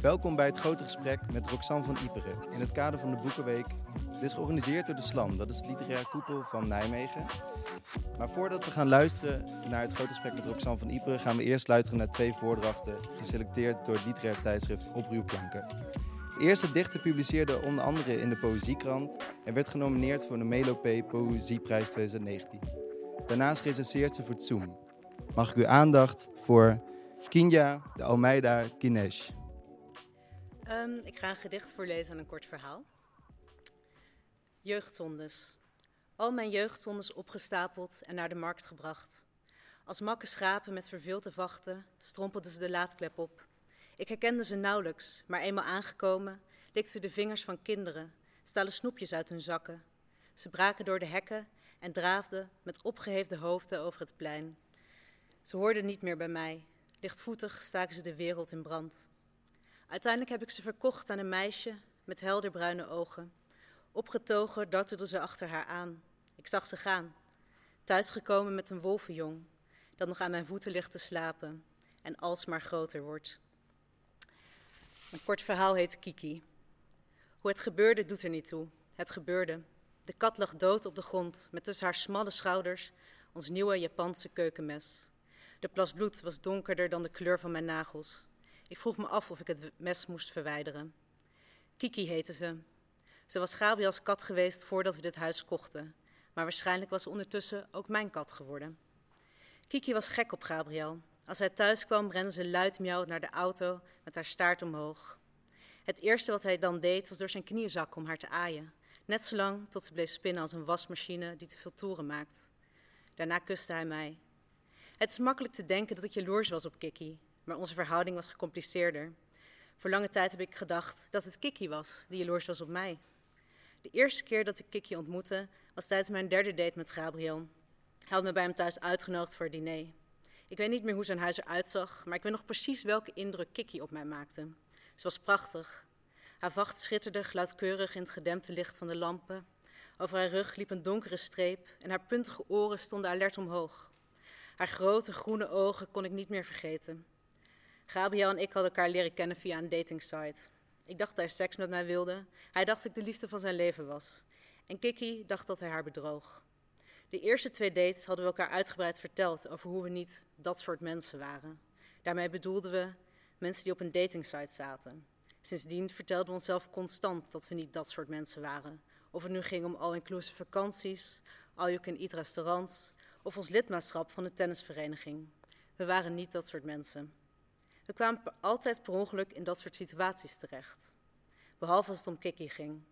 Welkom bij het grote gesprek met Roxanne van Iperen in het kader van de Boekenweek. Dit is georganiseerd door de SLAM, dat is het literaire koepel van Nijmegen. Maar voordat we gaan luisteren naar het grote gesprek met Roxanne van Iperen, gaan we eerst luisteren naar twee voordrachten, geselecteerd door het literaire tijdschrift Opruwplanken. De eerste dichter publiceerde onder andere in de Poëziekrant en werd genomineerd voor de Melopee Poëzieprijs 2019. Daarnaast recenseert ze voor Zoom. Mag ik uw aandacht voor Kinja de Almeida Kinesh. Um, ik ga een gedicht voorlezen en een kort verhaal. Jeugdzondes. Al mijn jeugdzondes opgestapeld en naar de markt gebracht. Als makke schapen met verveelde vachten strompelden ze de laadklep op. Ik herkende ze nauwelijks, maar eenmaal aangekomen likten de vingers van kinderen, stalen snoepjes uit hun zakken. Ze braken door de hekken en draafden met opgeheefde hoofden over het plein. Ze hoorden niet meer bij mij. Lichtvoetig staken ze de wereld in brand. Uiteindelijk heb ik ze verkocht aan een meisje met helderbruine ogen. Opgetogen dartelde ze achter haar aan. Ik zag ze gaan. Thuisgekomen met een wolvenjong, dat nog aan mijn voeten ligt te slapen en alsmaar groter wordt. Een kort verhaal heet Kiki. Hoe het gebeurde doet er niet toe. Het gebeurde. De kat lag dood op de grond, met tussen haar smalle schouders ons nieuwe Japanse keukenmes. De plas bloed was donkerder dan de kleur van mijn nagels. Ik vroeg me af of ik het mes moest verwijderen. Kiki heette ze. Ze was Gabriels kat geweest voordat we dit huis kochten, maar waarschijnlijk was ze ondertussen ook mijn kat geworden. Kiki was gek op Gabriel. Als hij thuis kwam, rende ze luid naar de auto met haar staart omhoog. Het eerste wat hij dan deed was door zijn knieën zakken om haar te aaien, net zolang tot ze bleef spinnen als een wasmachine die te veel toeren maakt. Daarna kuste hij mij. Het is makkelijk te denken dat ik jaloers was op Kiki, maar onze verhouding was gecompliceerder. Voor lange tijd heb ik gedacht dat het Kiki was die jaloers was op mij. De eerste keer dat ik Kiki ontmoette was tijdens mijn derde date met Gabriel. Hij had me bij hem thuis uitgenodigd voor het diner. Ik weet niet meer hoe zijn huis eruit zag, maar ik weet nog precies welke indruk Kiki op mij maakte. Ze was prachtig. Haar vacht schitterde gladkeurig in het gedempte licht van de lampen. Over haar rug liep een donkere streep en haar puntige oren stonden alert omhoog. Haar grote groene ogen kon ik niet meer vergeten. Gabriel en ik hadden elkaar leren kennen via een datingsite. Ik dacht dat hij seks met mij wilde. Hij dacht dat ik de liefde van zijn leven was. En Kiki dacht dat hij haar bedroog. De eerste twee dates hadden we elkaar uitgebreid verteld over hoe we niet dat soort mensen waren. Daarmee bedoelden we mensen die op een datingsite zaten. Sindsdien vertelden we onszelf constant dat we niet dat soort mensen waren. Of het nu ging om all-inclusive vakanties, all-you-can-eat restaurants of ons lidmaatschap van de tennisvereniging. We waren niet dat soort mensen. We kwamen altijd per ongeluk in dat soort situaties terecht. Behalve als het om Kiki ging.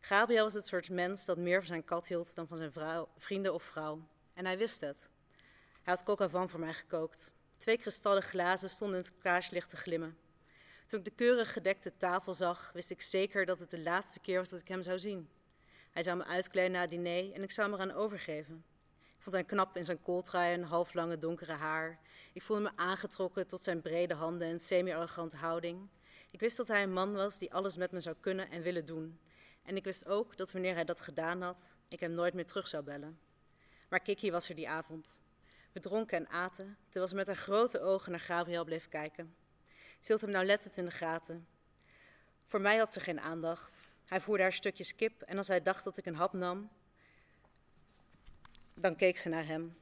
Gabriel was het soort mens dat meer van zijn kat hield dan van zijn vrienden of vrouw. En hij wist het. Hij had coca van voor mij gekookt. Twee kristallen glazen stonden in het kaarslicht te glimmen. Toen ik de keurig gedekte tafel zag, wist ik zeker dat het de laatste keer was dat ik hem zou zien. Hij zou me uitkleden na het diner en ik zou hem eraan overgeven. Ik vond hem knap in zijn kooltrui en halflange donkere haar. Ik voelde me aangetrokken tot zijn brede handen en semi-arrogante houding. Ik wist dat hij een man was die alles met me zou kunnen en willen doen. En ik wist ook dat wanneer hij dat gedaan had, ik hem nooit meer terug zou bellen. Maar Kiki was er die avond. We dronken en aten, terwijl ze met haar grote ogen naar Gabriel bleef kijken. Ze hield hem nauwlettend in de gaten. Voor mij had ze geen aandacht. Hij voerde haar stukjes kip en als hij dacht dat ik een hap nam, dan keek ze naar hem.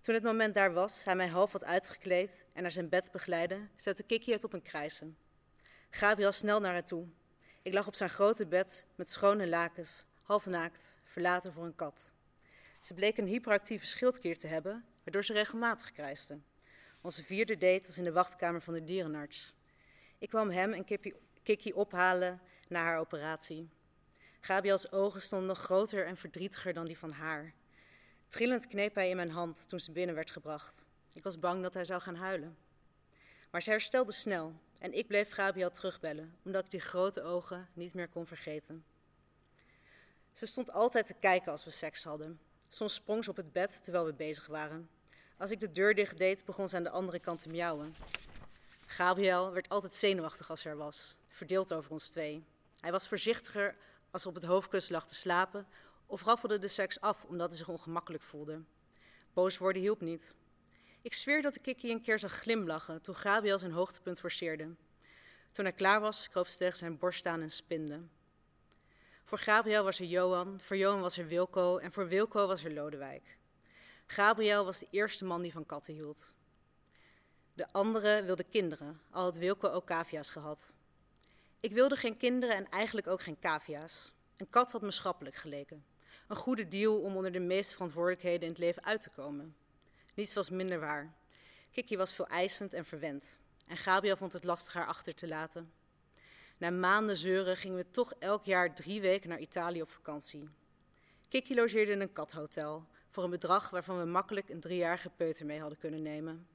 Toen het moment daar was, hij mij half wat uitgekleed en naar zijn bed begeleidde, zette Kiki het op een krijsen. Gabriel snel naar haar toe. Ik lag op zijn grote bed met schone lakens, half naakt, verlaten voor een kat. Ze bleek een hyperactieve schildklier te hebben, waardoor ze regelmatig krijste. Onze vierde date was in de wachtkamer van de dierenarts. Ik kwam hem en Kiki ophalen na haar operatie. Gabriels ogen stonden nog groter en verdrietiger dan die van haar. Trillend kneep hij in mijn hand toen ze binnen werd gebracht. Ik was bang dat hij zou gaan huilen. Maar ze herstelde snel en ik bleef Gabriel terugbellen, omdat ik die grote ogen niet meer kon vergeten. Ze stond altijd te kijken als we seks hadden. Soms sprong ze op het bed terwijl we bezig waren. Als ik de deur dicht deed, begon ze aan de andere kant te miauwen. Gabriel werd altijd zenuwachtig als er was, verdeeld over ons twee. Hij was voorzichtiger als op het hoofdkussen lag te slapen of raffelde de seks af omdat hij zich ongemakkelijk voelde. Boos worden hielp niet. Ik zweer dat ik Kiki een keer zag glimlachen toen Gabriel zijn hoogtepunt forceerde. Toen hij klaar was, kroop ze tegen zijn borst staan en spinde. Voor Gabriel was er Johan, voor Johan was er Wilco en voor Wilco was er Lodewijk. Gabriel was de eerste man die van katten hield. De andere wilde kinderen, al had Wilco ook cavia's gehad. Ik wilde geen kinderen en eigenlijk ook geen cavia's. Een kat had me schappelijk geleken. Een goede deal om onder de meeste verantwoordelijkheden in het leven uit te komen. Niets was minder waar. Kiki was veel eisend en verwend. En Gabriel vond het lastig haar achter te laten. Na maanden zeuren gingen we toch elk jaar drie weken naar Italië op vakantie. Kiki logeerde in een kathotel voor een bedrag waarvan we makkelijk een driejarige peuter mee hadden kunnen nemen.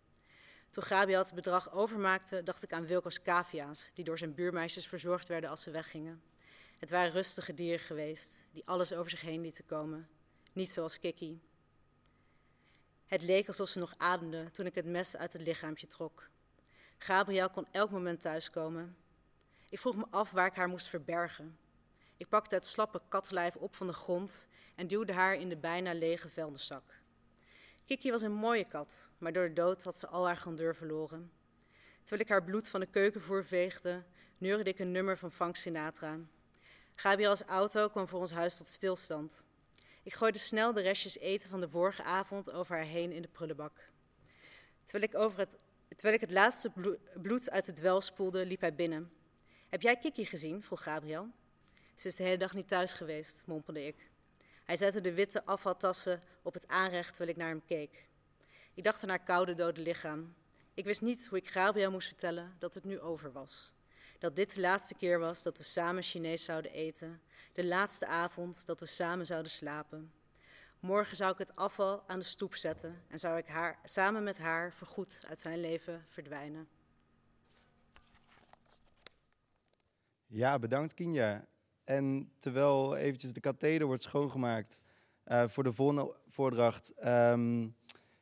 Toen Gabriel het bedrag overmaakte, dacht ik aan Wilco's cavia's, die door zijn buurmeisjes verzorgd werden als ze weggingen. Het waren rustige dieren geweest, die alles over zich heen lieten komen. Niet zoals Kiki. Het leek alsof ze nog ademde toen ik het mes uit het lichaampje trok. Gabriel kon elk moment thuiskomen. Ik vroeg me af waar ik haar moest verbergen. Ik pakte het slappe katlijf op van de grond en duwde haar in de bijna lege vuilniszak. Kiki was een mooie kat, maar door de dood had ze al haar grandeur verloren. Terwijl ik haar bloed van de keukenvoer veegde, neurde ik een nummer van Frank Sinatra. Gabriel's auto kwam voor ons huis tot stilstand. Ik gooide snel de restjes eten van de vorige avond over haar heen in de prullenbak. Terwijl ik, over het, terwijl ik het laatste bloed uit het wel spoelde, liep hij binnen. Heb jij Kiki gezien? vroeg Gabriel. Ze is de hele dag niet thuis geweest, mompelde ik. Hij zette de witte afvaltassen op het aanrecht terwijl ik naar hem keek. Ik dacht aan haar koude, dode lichaam. Ik wist niet hoe ik Gabriel moest vertellen dat het nu over was. Dat dit de laatste keer was dat we samen Chinees zouden eten. De laatste avond dat we samen zouden slapen. Morgen zou ik het afval aan de stoep zetten en zou ik haar, samen met haar voorgoed uit zijn leven verdwijnen. Ja, bedankt Kinja. En terwijl eventjes de katheder wordt schoongemaakt uh, voor de volgende voordracht, um,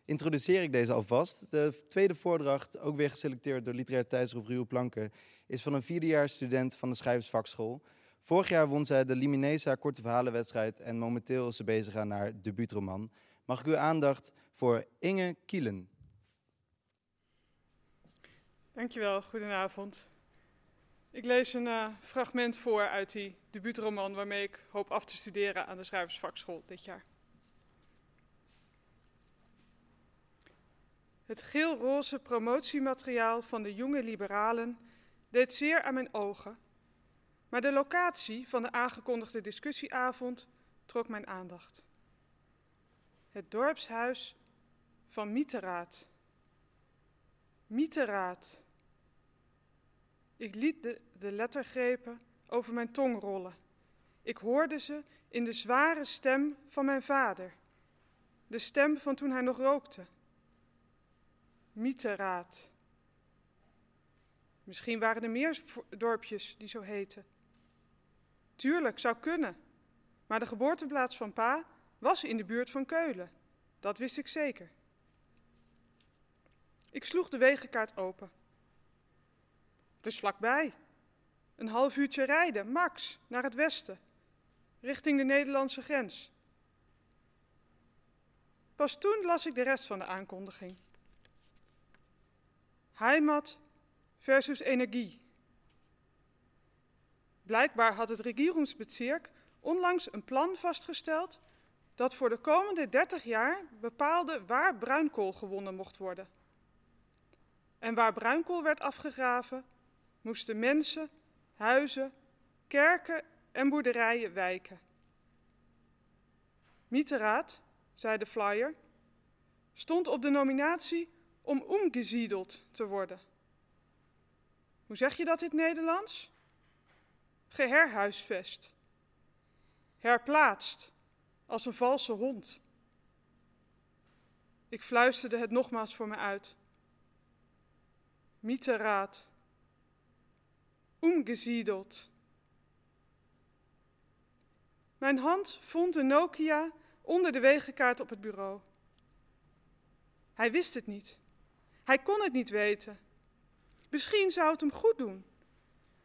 introduceer ik deze alvast. De tweede voordracht, ook weer geselecteerd door literair tijdschrift Ruwe Planken, is van een vierdejaars student van de schrijversvakschool. Vorig jaar won zij de Liminesa korte verhalenwedstrijd en momenteel is ze bezig aan haar debuutroman. Mag ik uw aandacht voor Inge Kielen? Dankjewel, goedenavond. Ik lees een uh, fragment voor uit die debuutroman waarmee ik hoop af te studeren aan de schrijversvakschool dit jaar. Het geel-roze promotiemateriaal van de jonge liberalen deed zeer aan mijn ogen, maar de locatie van de aangekondigde discussieavond trok mijn aandacht. Het dorpshuis van Mieteraad. Mieteraad. Ik liet de, de lettergrepen over mijn tong rollen. Ik hoorde ze in de zware stem van mijn vader. De stem van toen hij nog rookte. Mieteraad. Misschien waren er meer dorpjes die zo heten. Tuurlijk, zou kunnen. Maar de geboorteplaats van pa was in de buurt van Keulen. Dat wist ik zeker. Ik sloeg de wegenkaart open. Het is vlakbij. Een half uurtje rijden, max, naar het westen, richting de Nederlandse grens. Pas toen las ik de rest van de aankondiging. Heimat versus energie. Blijkbaar had het regeringsbezirk onlangs een plan vastgesteld dat voor de komende 30 jaar bepaalde waar bruinkool gewonnen mocht worden. En waar bruinkool werd afgegraven, moesten mensen, huizen, kerken en boerderijen wijken. Mieteraad, zei de flyer, stond op de nominatie om omgesiedeld te worden. Hoe zeg je dat in het Nederlands? Geherhuisvest. Herplaatst, als een valse hond. Ik fluisterde het nogmaals voor me uit. Mieteraad umgesiedeld. Mijn hand vond de Nokia onder de wegenkaart op het bureau. Hij wist het niet. Hij kon het niet weten. Misschien zou het hem goed doen.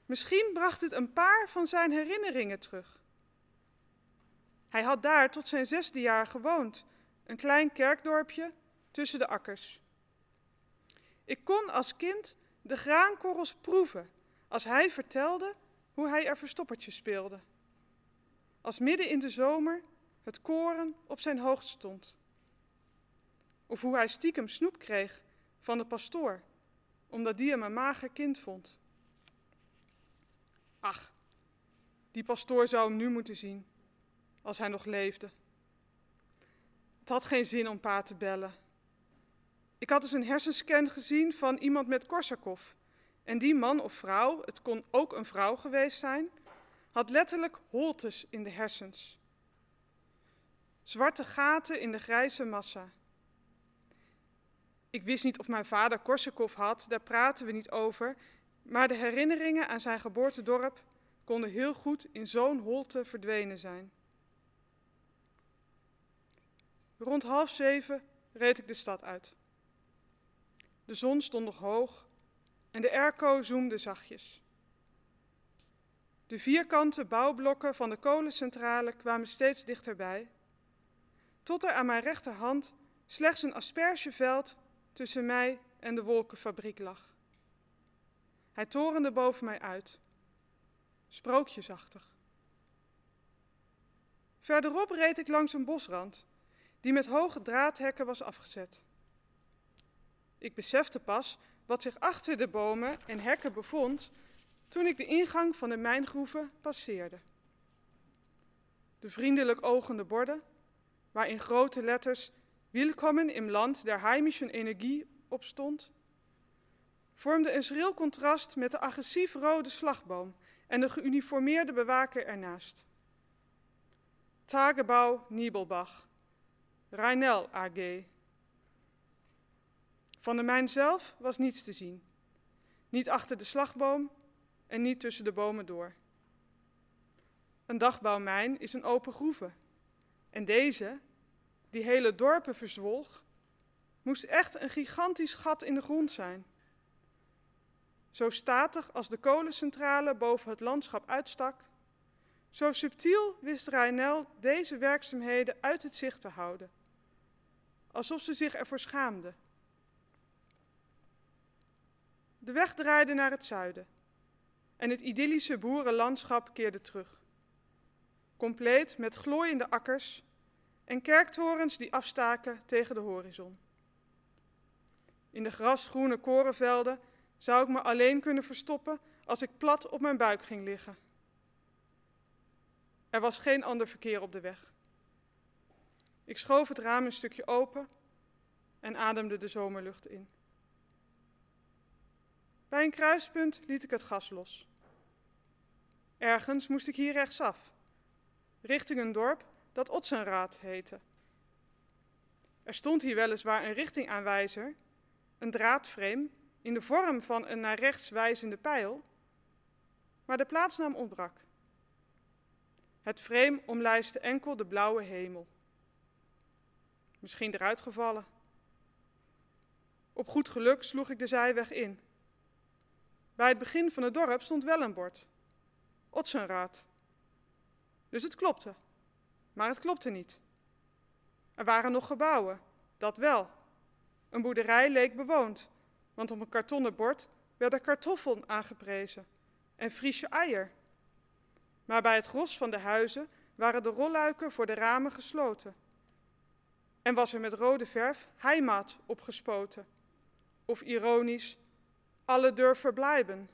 Misschien bracht het een paar van zijn herinneringen terug. Hij had daar tot zijn zesde jaar gewoond, een klein kerkdorpje tussen de akkers. Ik kon als kind de graankorrels proeven als hij vertelde hoe hij er verstoppertje speelde. Als midden in de zomer het koren op zijn hoogst stond. Of hoe hij stiekem snoep kreeg van de pastoor, omdat die hem een mager kind vond. Ach, die pastoor zou hem nu moeten zien, als hij nog leefde. Het had geen zin om pa te bellen. Ik had dus een hersenscan gezien van iemand met Korsakoff. En die man of vrouw, het kon ook een vrouw geweest zijn, had letterlijk holtes in de hersens. Zwarte gaten in de grijze massa. Ik wist niet of mijn vader Korsakoff had, daar praten we niet over, maar de herinneringen aan zijn geboortedorp konden heel goed in zo'n holte verdwenen zijn. Rond half zeven reed ik de stad uit. De zon stond nog hoog en de airco zoemde zachtjes. De vierkante bouwblokken van de kolencentrale kwamen steeds dichterbij, tot er aan mijn rechterhand slechts een aspergeveld tussen mij en de wolkenfabriek lag. Hij torende boven mij uit, sprookjesachtig. Verderop reed ik langs een bosrand, die met hoge draadhekken was afgezet. Ik besefte pas wat zich achter de bomen en hekken bevond toen ik de ingang van de mijngroeven passeerde. De vriendelijk ogende borden, waar in grote letters Willkommen im Land der heimischen Energie op stond, vormden een schril contrast met de agressief rode slagboom en de geuniformeerde bewaker ernaast. Tagebouw Niebelbach, Rheinel AG. Van de mijn zelf was niets te zien. Niet achter de slagboom en niet tussen de bomen door. Een dagbouwmijn is een open groeve. En deze, die hele dorpen verzwolg, moest echt een gigantisch gat in de grond zijn. Zo statig als de kolencentrale boven het landschap uitstak, zo subtiel wist Reinel deze werkzaamheden uit het zicht te houden, alsof ze zich ervoor schaamde. De weg draaide naar het zuiden en het idyllische boerenlandschap keerde terug. Compleet met glooiende akkers en kerktorens die afstaken tegen de horizon. In de grasgroene korenvelden zou ik me alleen kunnen verstoppen als ik plat op mijn buik ging liggen. Er was geen ander verkeer op de weg. Ik schoof het raam een stukje open en ademde de zomerlucht in. Bij een kruispunt liet ik het gas los. Ergens moest ik hier rechtsaf, richting een dorp dat Otsenraad heette. Er stond hier weliswaar een richtingaanwijzer, een draadframe in de vorm van een naar rechts wijzende pijl, maar de plaatsnaam ontbrak. Het frame omlijstte enkel de blauwe hemel. Misschien eruit gevallen. Op goed geluk sloeg ik de zijweg in. Bij het begin van het dorp stond wel een bord. Otsenraad. Dus het klopte. Maar het klopte niet. Er waren nog gebouwen, dat wel. Een boerderij leek bewoond, want op een kartonnen bord werden kartoffel aangeprezen en Friese eier. Maar bij het gros van de huizen waren de rolluiken voor de ramen gesloten. En was er met rode verf heimat opgespoten. Of ironisch, alle durven blijven.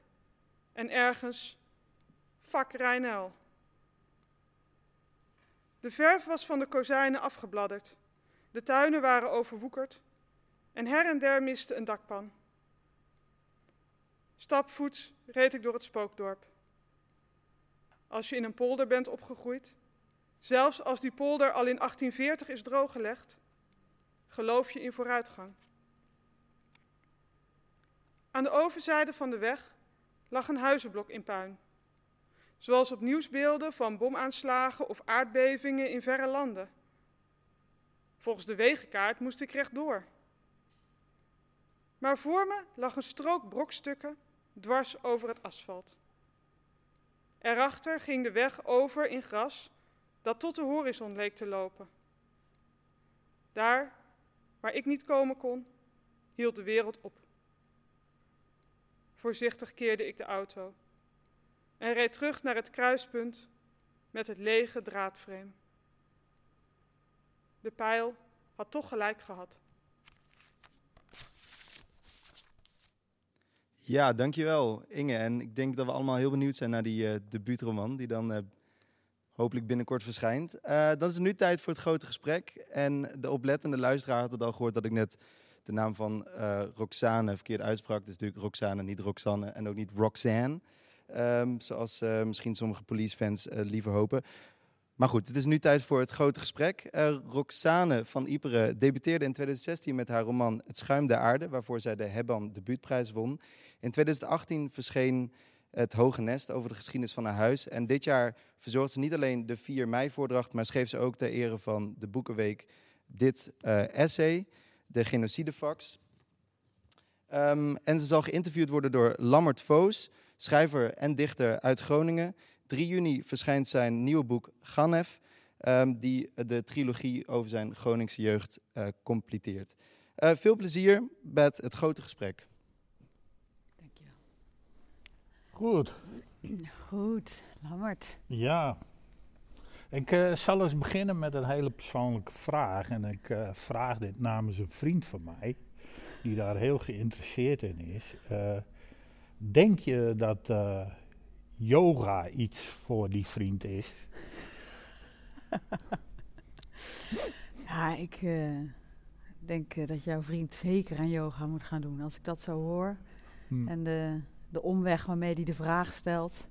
En ergens, vak Reinel. De verf was van de kozijnen afgebladderd. De tuinen waren overwoekerd. En her en der miste een dakpan. Stapvoets reed ik door het spookdorp. Als je in een polder bent opgegroeid, zelfs als die polder al in 1840 is drooggelegd, geloof je in vooruitgang. Aan de overzijde van de weg lag een huizenblok in puin. Zoals op nieuwsbeelden van bomaanslagen of aardbevingen in verre landen. Volgens de wegenkaart moest ik rechtdoor. Maar voor me lag een strook brokstukken dwars over het asfalt. Erachter ging de weg over in gras dat tot de horizon leek te lopen. Daar, waar ik niet komen kon, hield de wereld op. Voorzichtig keerde ik de auto en reed terug naar het kruispunt met het lege draadframe. De pijl had toch gelijk gehad. Ja, dankjewel Inge. En ik denk dat we allemaal heel benieuwd zijn naar die uh, debuutroman die dan uh, hopelijk binnenkort verschijnt. Uh, dan is het nu tijd voor het grote gesprek. En de oplettende luisteraar had het al gehoord dat ik net de naam van Roxane verkeerd uitsprak. Dus natuurlijk Roxane, niet Roxanne en ook niet Roxanne. Um, zoals misschien sommige police-fans liever hopen. Maar goed, het is nu tijd voor het grote gesprek. Uh, Roxane van Iperen debuteerde in 2016 met haar roman Het Schuim der Aarde, waarvoor zij de Hebban debuutprijs won. In 2018 verscheen Het Hoge Nest over de geschiedenis van haar huis. En dit jaar verzorgde ze niet alleen de 4 mei-voordracht, maar schreef ze ook ter ere van de Boekenweek dit essay, de Genocidefax. Um, en ze zal geïnterviewd worden door Lammert Voos, schrijver en dichter uit Groningen. 3 juni verschijnt zijn nieuwe boek Ganef, um, die de trilogie over zijn Groningse jeugd uh, completeert. Uh, veel plezier met het grote gesprek. Dankjewel. Goed. Goed, Lammert. Ja. Ik uh, zal eens beginnen met een hele persoonlijke vraag. En ik uh, vraag dit namens een vriend van mij, die daar heel geïnteresseerd in is. Uh, denk je dat yoga iets voor die vriend is? ja, ik uh, denk uh, dat jouw vriend zeker aan yoga moet gaan doen. Als ik dat zo hoor. Hmm. En de, de omweg waarmee hij de vraag stelt.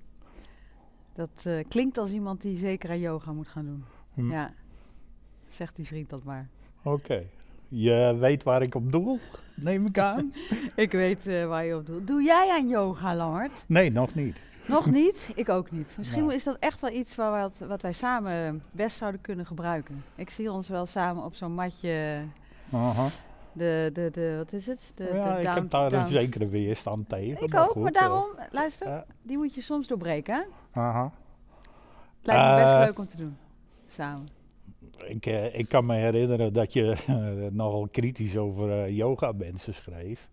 Dat klinkt als iemand die zeker aan yoga moet gaan doen. Hmm. Ja, zegt die vriend dat maar. Oké. Okay. Je weet waar ik op doel, neem ik aan. ik weet waar je op doel. Doe jij aan yoga, Lambert? Nee, nog niet. Nog niet? Ik ook niet. Misschien is dat echt wel iets waar wat, wat wij samen best zouden kunnen gebruiken. Ik zie ons wel samen op zo'n matje. Aha. De, de, de, wat is het? De, ja, de ik heb daar een zekere weerstand tegen. Ik maar ook, goed, maar daarom, uh, luister, uh, die moet je soms doorbreken. Aha. Lijkt me best uh, leuk om te doen, samen. Ik, ik kan me herinneren dat je nogal kritisch over yoga mensen schreef.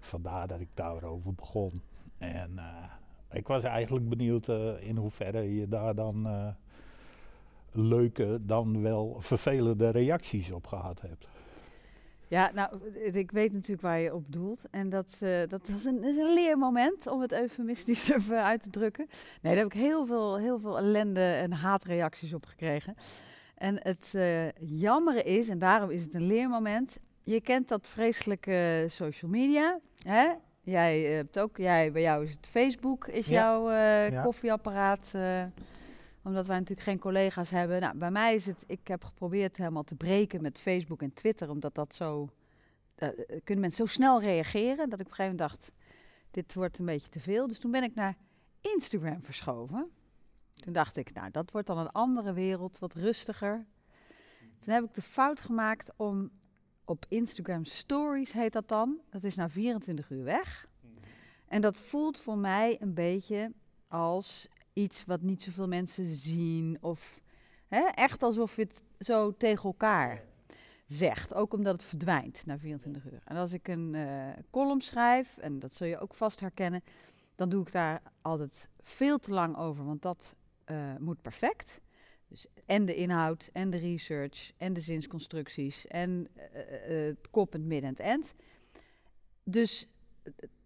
Vandaar dat ik daarover begon. En ik was eigenlijk benieuwd in hoeverre je daar dan leuke, dan wel vervelende reacties op gehad hebt. Ja, nou, ik weet natuurlijk waar je op doelt. En dat, dat is, een, is een leermoment, om het eufemistisch even uit te drukken. Nee, daar heb ik heel veel, heel veel ellende en haatreacties op gekregen. En het uh, jammere is, en daarom is het een leermoment... Je kent dat vreselijke social media, hè? Jij eh, hebt ook, jij, bij jou is het Facebook, is jouw uh, koffieapparaat. Uh, omdat wij natuurlijk geen collega's hebben. Nou, bij mij is het, ik heb geprobeerd helemaal te breken met Facebook en Twitter, omdat dat zo, kunnen mensen zo snel reageren, dat ik op een gegeven moment dacht, dit wordt een beetje te veel. Dus toen ben ik naar Instagram verschoven. Toen dacht ik, nou, dat wordt dan een andere wereld, wat rustiger. Toen heb ik de fout gemaakt om op Instagram Stories heet dat dan. Dat is na 24 uur weg. Mhm. En dat voelt voor mij een beetje als iets wat niet zoveel mensen zien. Of hè, echt alsof je het zo tegen elkaar zegt. Ook omdat het verdwijnt na 24 uur. En als ik een uh, column schrijf, en dat zul je ook vast herkennen, dan doe ik daar altijd veel te lang over, want dat uh, moet perfect. Dus en de inhoud, en de research, en de zinsconstructies, en uh, uh, het kop, het midden en het eind. Dus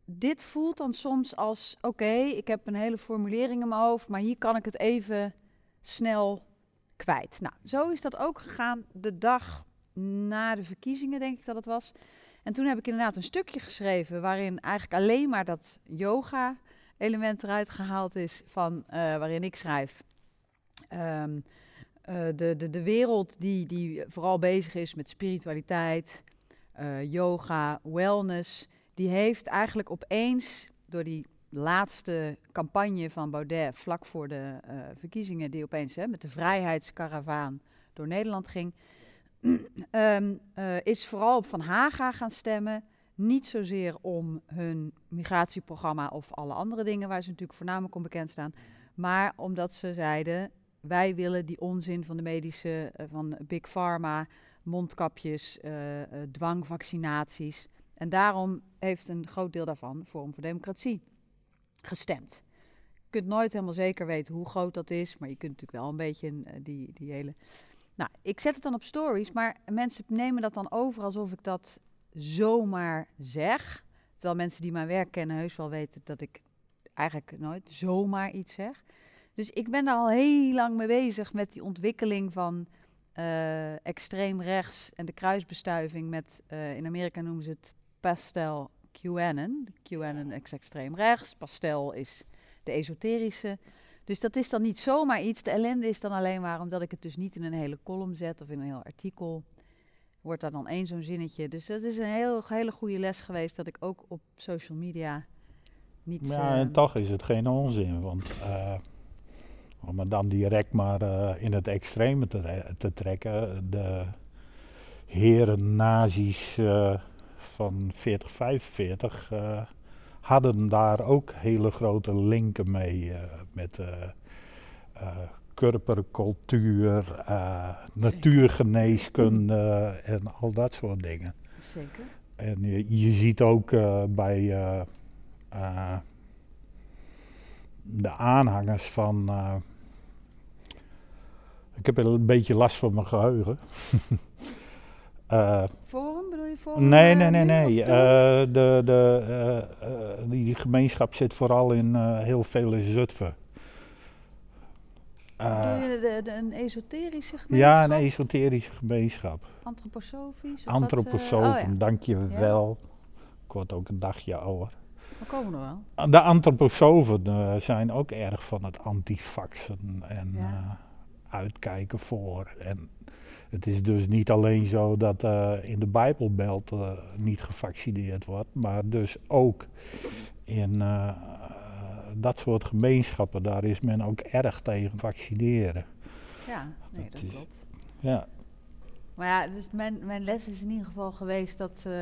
dit voelt dan soms als, oké, ik heb een hele formulering in mijn hoofd, maar hier kan ik het even snel kwijt. Nou, zo is dat ook gegaan de dag na de verkiezingen, denk ik dat het was. En toen heb ik inderdaad een stukje geschreven waarin eigenlijk alleen maar dat yoga-element eruit gehaald is van uh, waarin ik schrijf. Um, uh, de, de, de wereld die, die vooral bezig is met spiritualiteit, uh, yoga, wellness, die heeft eigenlijk opeens door die laatste campagne van Baudet vlak voor de verkiezingen, die opeens hè, met de vrijheidskaravaan door Nederland ging, ehm, eh, is vooral op Van Haga gaan stemmen. Niet zozeer om hun migratieprogramma of alle andere dingen waar ze natuurlijk voornamelijk om bekend staan. Maar omdat ze zeiden, wij willen die onzin van de medische, eh, van Big Pharma, mondkapjes, eh, eh, dwangvaccinaties. En daarom heeft een groot deel daarvan Forum voor Democratie gestemd. Je kunt nooit helemaal zeker weten hoe groot dat is, maar je kunt natuurlijk wel een beetje die, die hele... Nou, ik zet het dan op stories, maar mensen nemen dat dan over alsof ik dat zomaar zeg. Terwijl mensen die mijn werk kennen heus wel weten dat ik eigenlijk nooit zomaar iets zeg. Dus ik ben daar al heel lang mee bezig met die ontwikkeling van eh, extreem rechts en de kruisbestuiving met, eh, in Amerika noemen ze het pastel QAnon. QAnon is extreem rechts, pastel is de esoterische. Dus dat is dan niet zomaar iets. De ellende is dan alleen maar omdat ik het dus niet in een hele column zet of in een heel artikel. Wordt daar dan één zo'n zinnetje. Dus dat is een heel, hele goede les geweest dat ik ook op social media niet... Ja, en toch is het geen onzin, want eh, om het dan direct maar eh, in het extreme te, te trekken, de heren nazi's eh, van 40, 45 eh, hadden daar ook hele grote linken mee met kurpercultuur, eh, natuurgeneeskunde en al dat soort dingen. Zeker. En je, je ziet ook eh, bij eh, de aanhangers van. ik heb een beetje last van mijn geheugen. Eh, Forum, bedoel je Forum? nee, nee, nee, nee. de, de, die, gemeenschap zit vooral in heel veel in Zutphen. Eh, de, de, een esoterische gemeenschap? ja, een esoterische gemeenschap. Antroposofisch? of wat, eh? Antroposofen, oh ja. dank je wel. Ik word ook een dagje ouder. We komen nog wel. De antroposofen eh, zijn ook erg van het antifaxen en Ja. uitkijken voor. En het is dus niet alleen zo dat in de Bijbelbelt niet gevaccineerd wordt, maar dus ook in dat soort gemeenschappen, daar is men ook erg tegen vaccineren. Ja, nee, Dat dat is- klopt. Ja, Maar ja, dus mijn, mijn les is in ieder geval geweest dat... eh,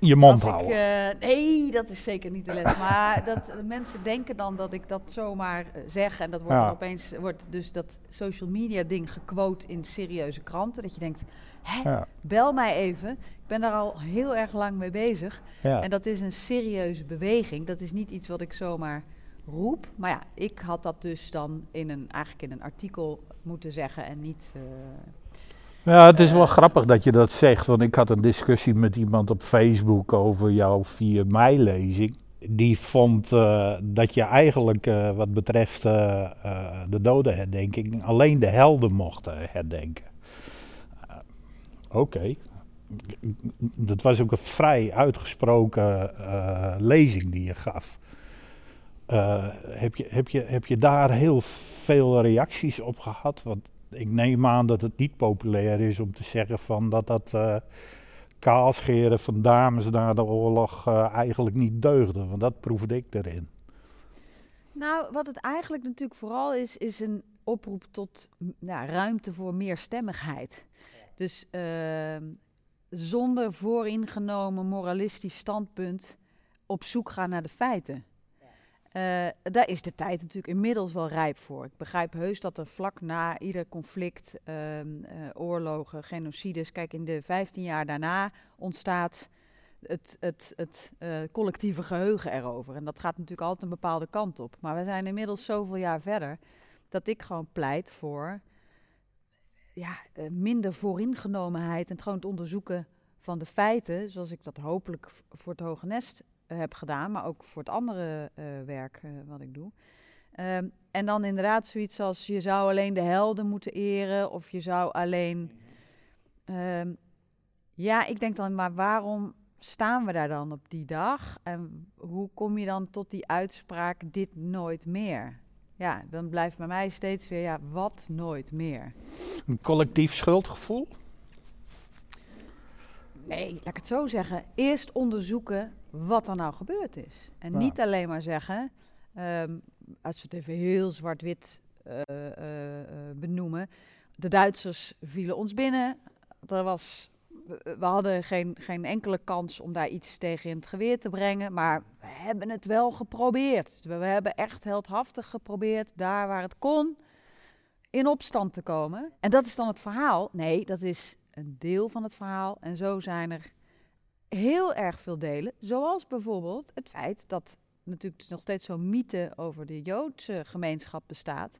je mond ik, houden. eh, nee, dat is zeker niet de les. maar dat eh, mensen denken dan dat ik dat zomaar zeg. En dat wordt Ja. dan opeens, wordt dus dat social media ding gequote in serieuze kranten. Dat je denkt, hè, ja, bel mij even. Ik ben daar al heel erg lang mee bezig. ja. En dat is een serieuze beweging. Dat is niet iets wat ik zomaar roep. Maar ja, ik had dat dus dan in een, eigenlijk in een artikel moeten zeggen en niet... eh, Ja, het is wel Eh, grappig dat je dat zegt, want ik had een discussie met iemand op Facebook over jouw 4 mei-lezing. Die vond eh, dat je eigenlijk wat wat betreft de dodenherdenking alleen de helden mocht eh, herdenken. Oké. Dat was ook een vrij uitgesproken eh, lezing die je gaf. Eh, heb, je, heb, je, heb je daar heel veel reacties op gehad? Want ik neem aan dat het niet populair is om te zeggen van dat dat eh kaalscheren van dames na de oorlog eh, eigenlijk niet deugde. Want dat proefde ik erin. Nou, wat het eigenlijk natuurlijk vooral is, is een oproep tot ja, ruimte voor meerstemmigheid. Dus zonder vooringenomen moralistisch standpunt op zoek gaan naar de feiten. Eh, daar is de tijd natuurlijk inmiddels wel rijp voor. Ik begrijp heus dat er vlak na ieder conflict, ehm, eh, oorlogen, genocides, kijk in de 15 jaar daarna ontstaat het, het, het eh, collectieve geheugen erover. En dat gaat natuurlijk altijd een bepaalde kant op. Maar we zijn inmiddels zoveel jaar verder dat ik gewoon pleit voor ja, minder vooringenomenheid en gewoon het onderzoeken van de feiten, zoals ik dat hopelijk voor het Hoge Nest heb gedaan, maar ook voor het andere eh, werk eh, wat ik doe. Ehm, en dan inderdaad zoiets als je zou alleen de helden moeten eren of je zou alleen. Ehm, ja, ik denk dan, maar waarom staan we daar dan op die dag? En hoe kom je dan tot die uitspraak dit nooit meer? Ja, dan blijft bij mij steeds weer, ja, wat nooit meer? Een collectief schuldgevoel? Nee, laat ik het zo zeggen. Eerst onderzoeken wat er nou gebeurd is. En Ja. niet alleen maar zeggen, ehm, als we het even heel zwart-wit eh, eh, eh, benoemen. De Duitsers vielen ons binnen. er was, we hadden geen, geen enkele kans om daar iets tegen in het geweer te brengen. Maar we hebben het wel geprobeerd. We, we hebben echt heldhaftig geprobeerd, daar waar het kon, in opstand te komen. En dat is dan het verhaal. Nee, dat is een deel van het verhaal. En zo zijn er heel erg veel delen. Zoals bijvoorbeeld het feit dat natuurlijk nog steeds zo'n mythe over de Joodse gemeenschap bestaat.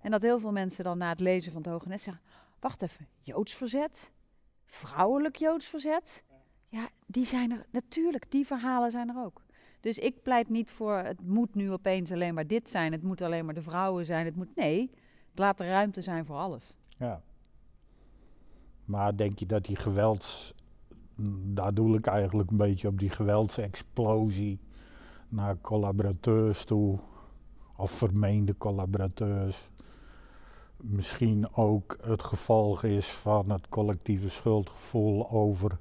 En dat heel veel mensen dan na het lezen van het Hoge Net zeggen: Wacht even, Joods verzet? Vrouwelijk Joods verzet? Ja, die zijn er natuurlijk, die verhalen zijn er ook. Dus ik pleit niet voor het moet nu opeens alleen maar dit zijn, het moet alleen maar de vrouwen zijn. Het moet, nee, het laat er ruimte zijn voor alles. Ja. Maar denk je dat die gewelds. Daar doe ik eigenlijk een beetje op die geweldsexplosie naar collaborateurs toe, of vermeende collaborateurs, misschien ook het gevolg is van het collectieve schuldgevoel over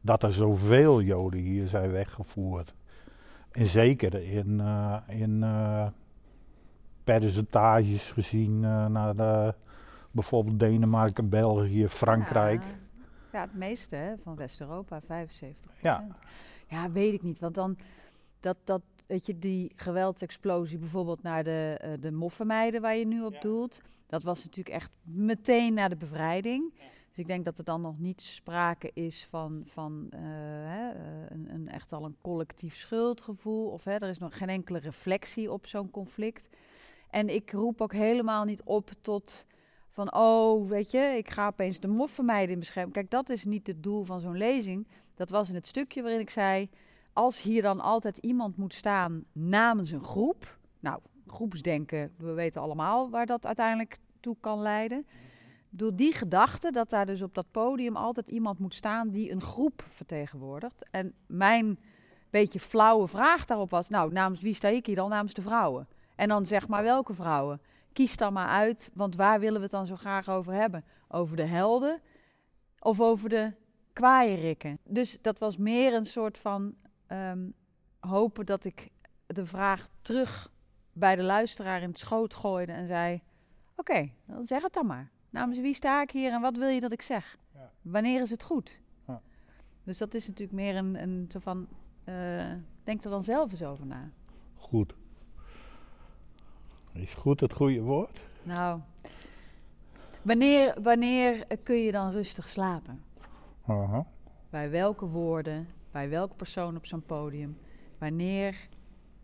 dat er zoveel Joden hier zijn weggevoerd. En zeker in, uh, in uh, percentages gezien uh, naar de, bijvoorbeeld Denemarken, België, Frankrijk. Ja, ja het meeste hè, van West-Europa, 75 Ja. ja, weet ik niet. Want dan, dat, dat, weet je, die geweldsexplosie bijvoorbeeld naar de, uh, de moffenmeiden waar je nu op ja. doelt. Dat was natuurlijk echt meteen na de bevrijding. Ja. Dus ik denk dat er dan nog niet sprake is van, van uh, hè, een, een, echt al een collectief schuldgevoel. Of hè, er is nog geen enkele reflectie op zo'n conflict. En ik roep ook helemaal niet op tot van, oh, weet je, ik ga opeens de moffenmeiden beschermen. Kijk, dat is niet het doel van zo'n lezing. Dat was in het stukje waarin ik zei, als hier dan altijd iemand moet staan namens een groep. Nou, groepsdenken, we weten allemaal waar dat uiteindelijk toe kan leiden. Door die gedachte dat daar dus op dat podium altijd iemand moet staan die een groep vertegenwoordigt. En mijn beetje flauwe vraag daarop was, nou, namens wie sta ik hier dan? Namens de vrouwen. En dan zeg maar welke vrouwen? Kies dan maar uit, want waar willen we het dan zo graag over hebben? Over de helden of over de kwaaierrikken? Dus dat was meer een soort van um, hopen dat ik de vraag terug bij de luisteraar in het schoot gooide en zei: Oké, okay, dan zeg het dan maar. Namens wie sta ik hier en wat wil je dat ik zeg? Ja. Wanneer is het goed? Ja. Dus dat is natuurlijk meer een, een zo van: uh, denk er dan zelf eens over na. Goed. Is goed het goede woord? Nou, wanneer, wanneer kun je dan rustig slapen? Uh -huh. Bij welke woorden, bij welke persoon op zo'n podium? Wanneer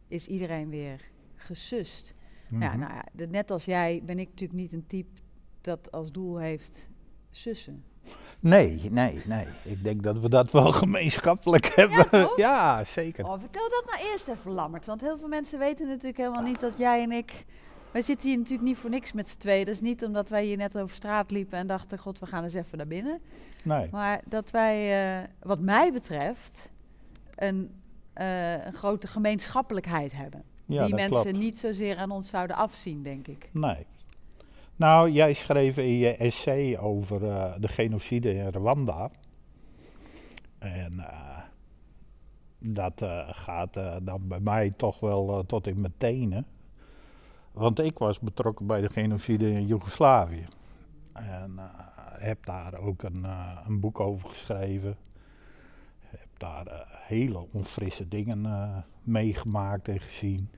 is iedereen weer gesust? Mm -hmm. ja, nou ja, net als jij ben ik natuurlijk niet een type dat als doel heeft sussen. Nee, nee, nee. Ik denk dat we dat wel gemeenschappelijk hebben. Ja, ja zeker. Oh, vertel dat nou eerst even, Lammert. Want heel veel mensen weten natuurlijk helemaal niet dat jij en ik... Wij zitten hier natuurlijk niet voor niks met z'n tweeën. Dat is niet omdat wij hier net over straat liepen en dachten... God, we gaan eens even naar binnen. Nee. Maar dat wij, uh, wat mij betreft, een, uh, een grote gemeenschappelijkheid hebben. Ja, die mensen klopt. niet zozeer aan ons zouden afzien, denk ik. Nee. Nou, jij schreef in je essay over uh, de genocide in Rwanda. En dat gaat dan bij mij toch wel tot in mijn tenen. Want ik was betrokken bij de genocide in Joegoslavië. En heb daar ook een, een, boek over geschreven. Heb daar hele onfrisse dingen meegemaakt en gezien.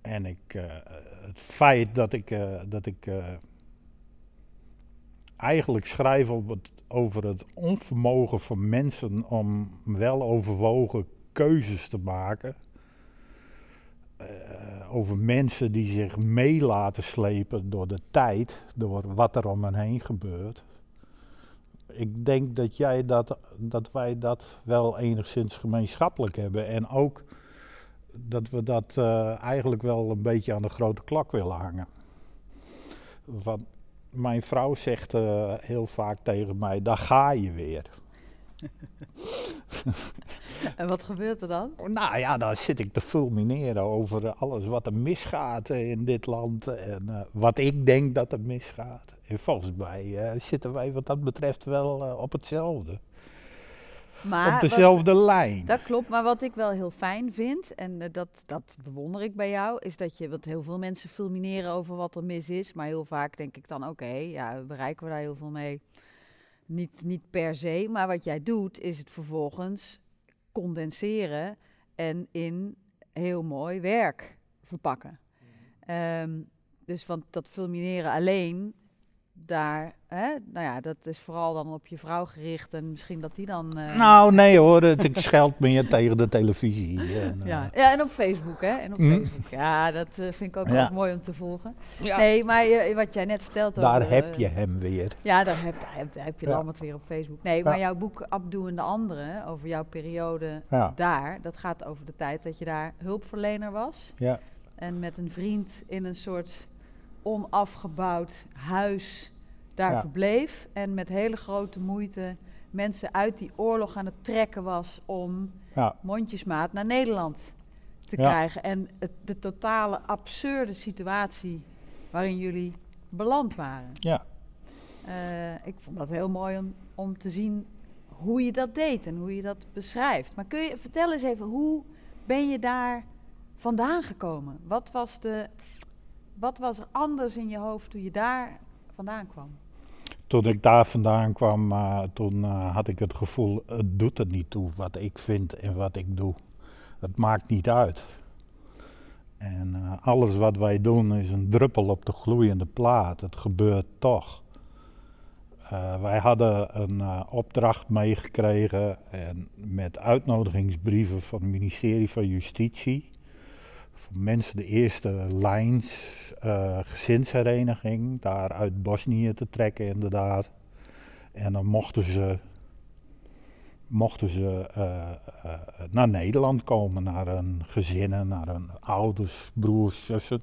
En ik, het feit dat ik, dat ik eigenlijk schrijf over het onvermogen van mensen om wel overwogen keuzes te maken. Over mensen die zich mee laten slepen door de tijd, door wat er om hen heen gebeurt. Ik denk dat, jij dat, dat wij dat wel enigszins gemeenschappelijk hebben. En ook dat we dat uh, eigenlijk wel een beetje aan de grote klok willen hangen. Van, mijn vrouw zegt uh, heel vaak tegen mij, daar ga je weer. en wat gebeurt er dan? Nou ja, dan zit ik te fulmineren over alles wat er misgaat in dit land en uh, wat ik denk dat er misgaat. En volgens mij zitten wij wat dat betreft wel op hetzelfde. Maar op dezelfde wat, lijn. Dat klopt, maar wat ik wel heel fijn vind, en uh, dat, dat bewonder ik bij jou, is dat je, wat heel veel mensen fulmineren over wat er mis is, maar heel vaak denk ik dan, oké, okay, ja, bereiken we daar heel veel mee? Niet, niet per se, maar wat jij doet is het vervolgens condenseren en in heel mooi werk verpakken. Ehm, dus want dat fulmineren alleen, daar, hè, nou ja, dat is vooral dan op je vrouw gericht en misschien dat die dan... eh, Nou, nee hoor, het, ik scheld meer tegen de televisie. En, eh, ja. ja, en op Facebook, hè? En op Hm. Facebook. Ja, dat eh, vind ik ook Ja. wel mooi om te volgen. Ja. Nee, maar je- wat jij net vertelt Daar over, heb je hem weer. Ja, daar heb, daar heb, daar heb je Ja. Lambert weer op Facebook. Nee, Ja. maar jouw boek Abdoe en de Anderen, over jouw periode Ja, daar, dat gaat over de tijd dat je daar hulpverlener was. ja, En met een vriend in een soort onafgebouwd huis daar Ja. verbleef. En met hele grote moeite mensen uit die oorlog aan het trekken was om ja, mondjesmaat naar Nederland te Ja. krijgen. En het, de totale absurde situatie waarin jullie beland waren. ja. Eh, ik vond dat heel mooi om, om te zien hoe je dat deed en hoe je dat beschrijft. Maar kun je vertel eens even, hoe ben je daar vandaan gekomen? Wat was, de, wat was er anders in je hoofd toen je daar vandaan kwam? Toen ik daar vandaan kwam, eh, toen eh, had ik het gevoel, het doet er niet toe wat ik vind en wat ik doe. Het maakt niet uit. En eh, alles wat wij doen is een druppel op de gloeiende plaat. Het gebeurt toch. Wij hadden een opdracht meegekregen en met uitnodigingsbrieven van het ministerie van Justitie. Mensen de eerste lijns eh, gezinshereniging daar uit Bosnië te trekken inderdaad. En dan mochten ze, mochten ze eh, eh, naar Nederland komen, naar hun gezinnen, naar hun ouders, broers, zussen.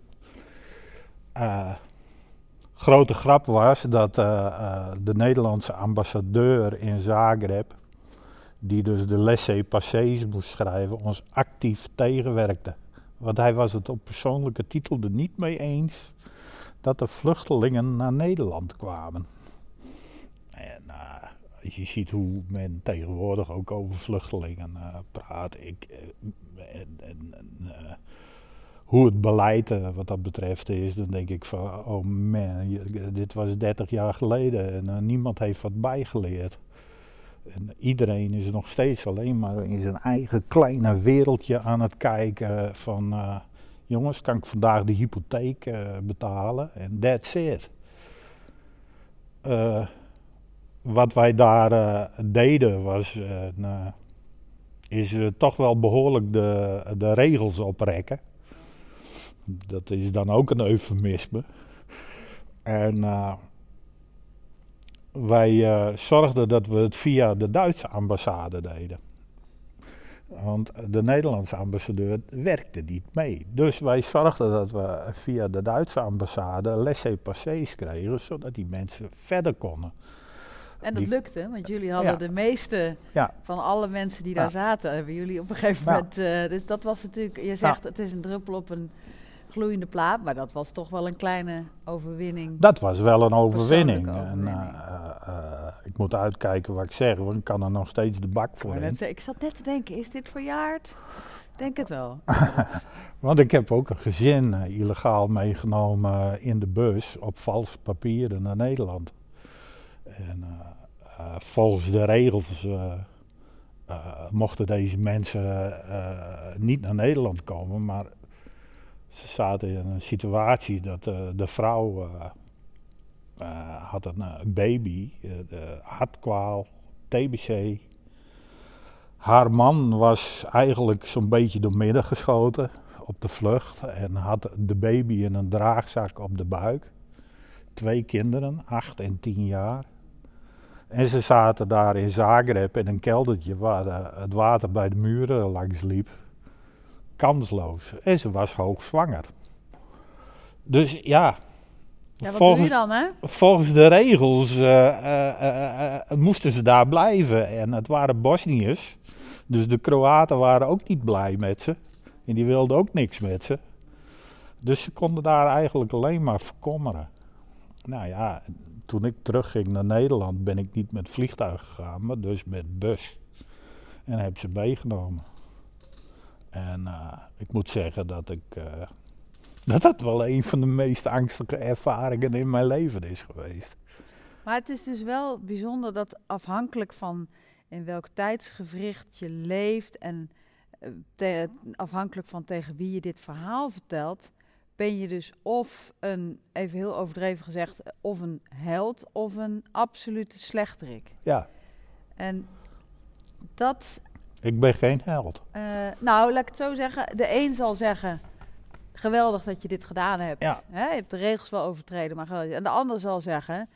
Grote grap was dat de Nederlandse ambassadeur in Zagreb, die dus de laissez-passés moest schrijven, ons actief tegenwerkte. Want hij was het op persoonlijke titel er niet mee eens dat de vluchtelingen naar Nederland kwamen. En eh, als je ziet hoe men tegenwoordig ook over vluchtelingen eh, praat, ik, eh, en, en, eh, hoe het beleid eh, wat dat betreft is, dan denk ik van, oh man, dit was 30 jaar geleden en eh, niemand heeft wat bijgeleerd. En iedereen is nog steeds alleen maar in zijn eigen kleine wereldje aan het kijken van, eh, jongens, kan ik vandaag de hypotheek eh, betalen? En that's it. Eh, wat wij daar deden was, nou, is toch wel behoorlijk de, de regels oprekken. Dat is dan ook een eufemisme. En wij eh, zorgden dat we het via de Duitse ambassade deden. Want de Nederlandse ambassadeur werkte niet mee. Dus wij zorgden dat we via de Duitse ambassade laissez-passés kregen, zodat die mensen verder konden. En dat Die- lukte, want jullie hadden Ja. de meeste Ja. van alle mensen die daar Ja. zaten, hebben jullie op een gegeven moment. eh, dus dat was natuurlijk, je zegt het is een druppel op een gloeiende plaat, maar dat was toch wel een kleine overwinning. Dat was wel een overwinning. En, eh, eh, ik moet uitkijken wat ik zeg, want ik kan er nog steeds de bak voor in. ik zat net te denken, is dit verjaard? Denk het wel. Want ik heb ook een gezin eh, illegaal meegenomen in de bus op valse papieren naar Nederland. En volgens de regels mochten deze mensen niet naar Nederland komen, maar ze zaten in een situatie dat eh, de vrouw eh, eh, had een baby, hartkwaal, TBC. Haar man was eigenlijk zo'n beetje door midden geschoten op de vlucht en had de baby in een draagzak op de buik. Twee kinderen, acht en tien jaar. En ze zaten daar in Zagreb in een keldertje waar het water bij de muren langs liep. Kansloos. En ze was hoogzwanger. Dus ja, Ja, wat volgens, doe je dan, hè? volgens de regels eh, eh, eh, moesten ze daar blijven. En het waren Bosniërs. Dus de Kroaten waren ook niet blij met ze. En die wilden ook niks met ze. Dus ze konden daar eigenlijk alleen maar verkommeren. Nou ja, toen ik terugging naar Nederland ben ik niet met vliegtuig gegaan, maar dus met bus. En heb ze meegenomen. En eh, ik moet zeggen dat ik. eh, dat dat wel een van de meest angstige ervaringen in mijn leven is geweest. Maar het is dus wel bijzonder dat afhankelijk van in welk tijdsgevricht je leeft en eh, te- afhankelijk van tegen wie je dit verhaal vertelt, ben je dus of een, even heel overdreven gezegd, of een held of een absolute slechterik. Ja, En dat ik ben geen held. Eh, nou, laat ik het zo zeggen. De een zal zeggen, geweldig dat je dit gedaan hebt. Ja. Je hebt de regels wel overtreden, maar geweldig. En de ander zal zeggen,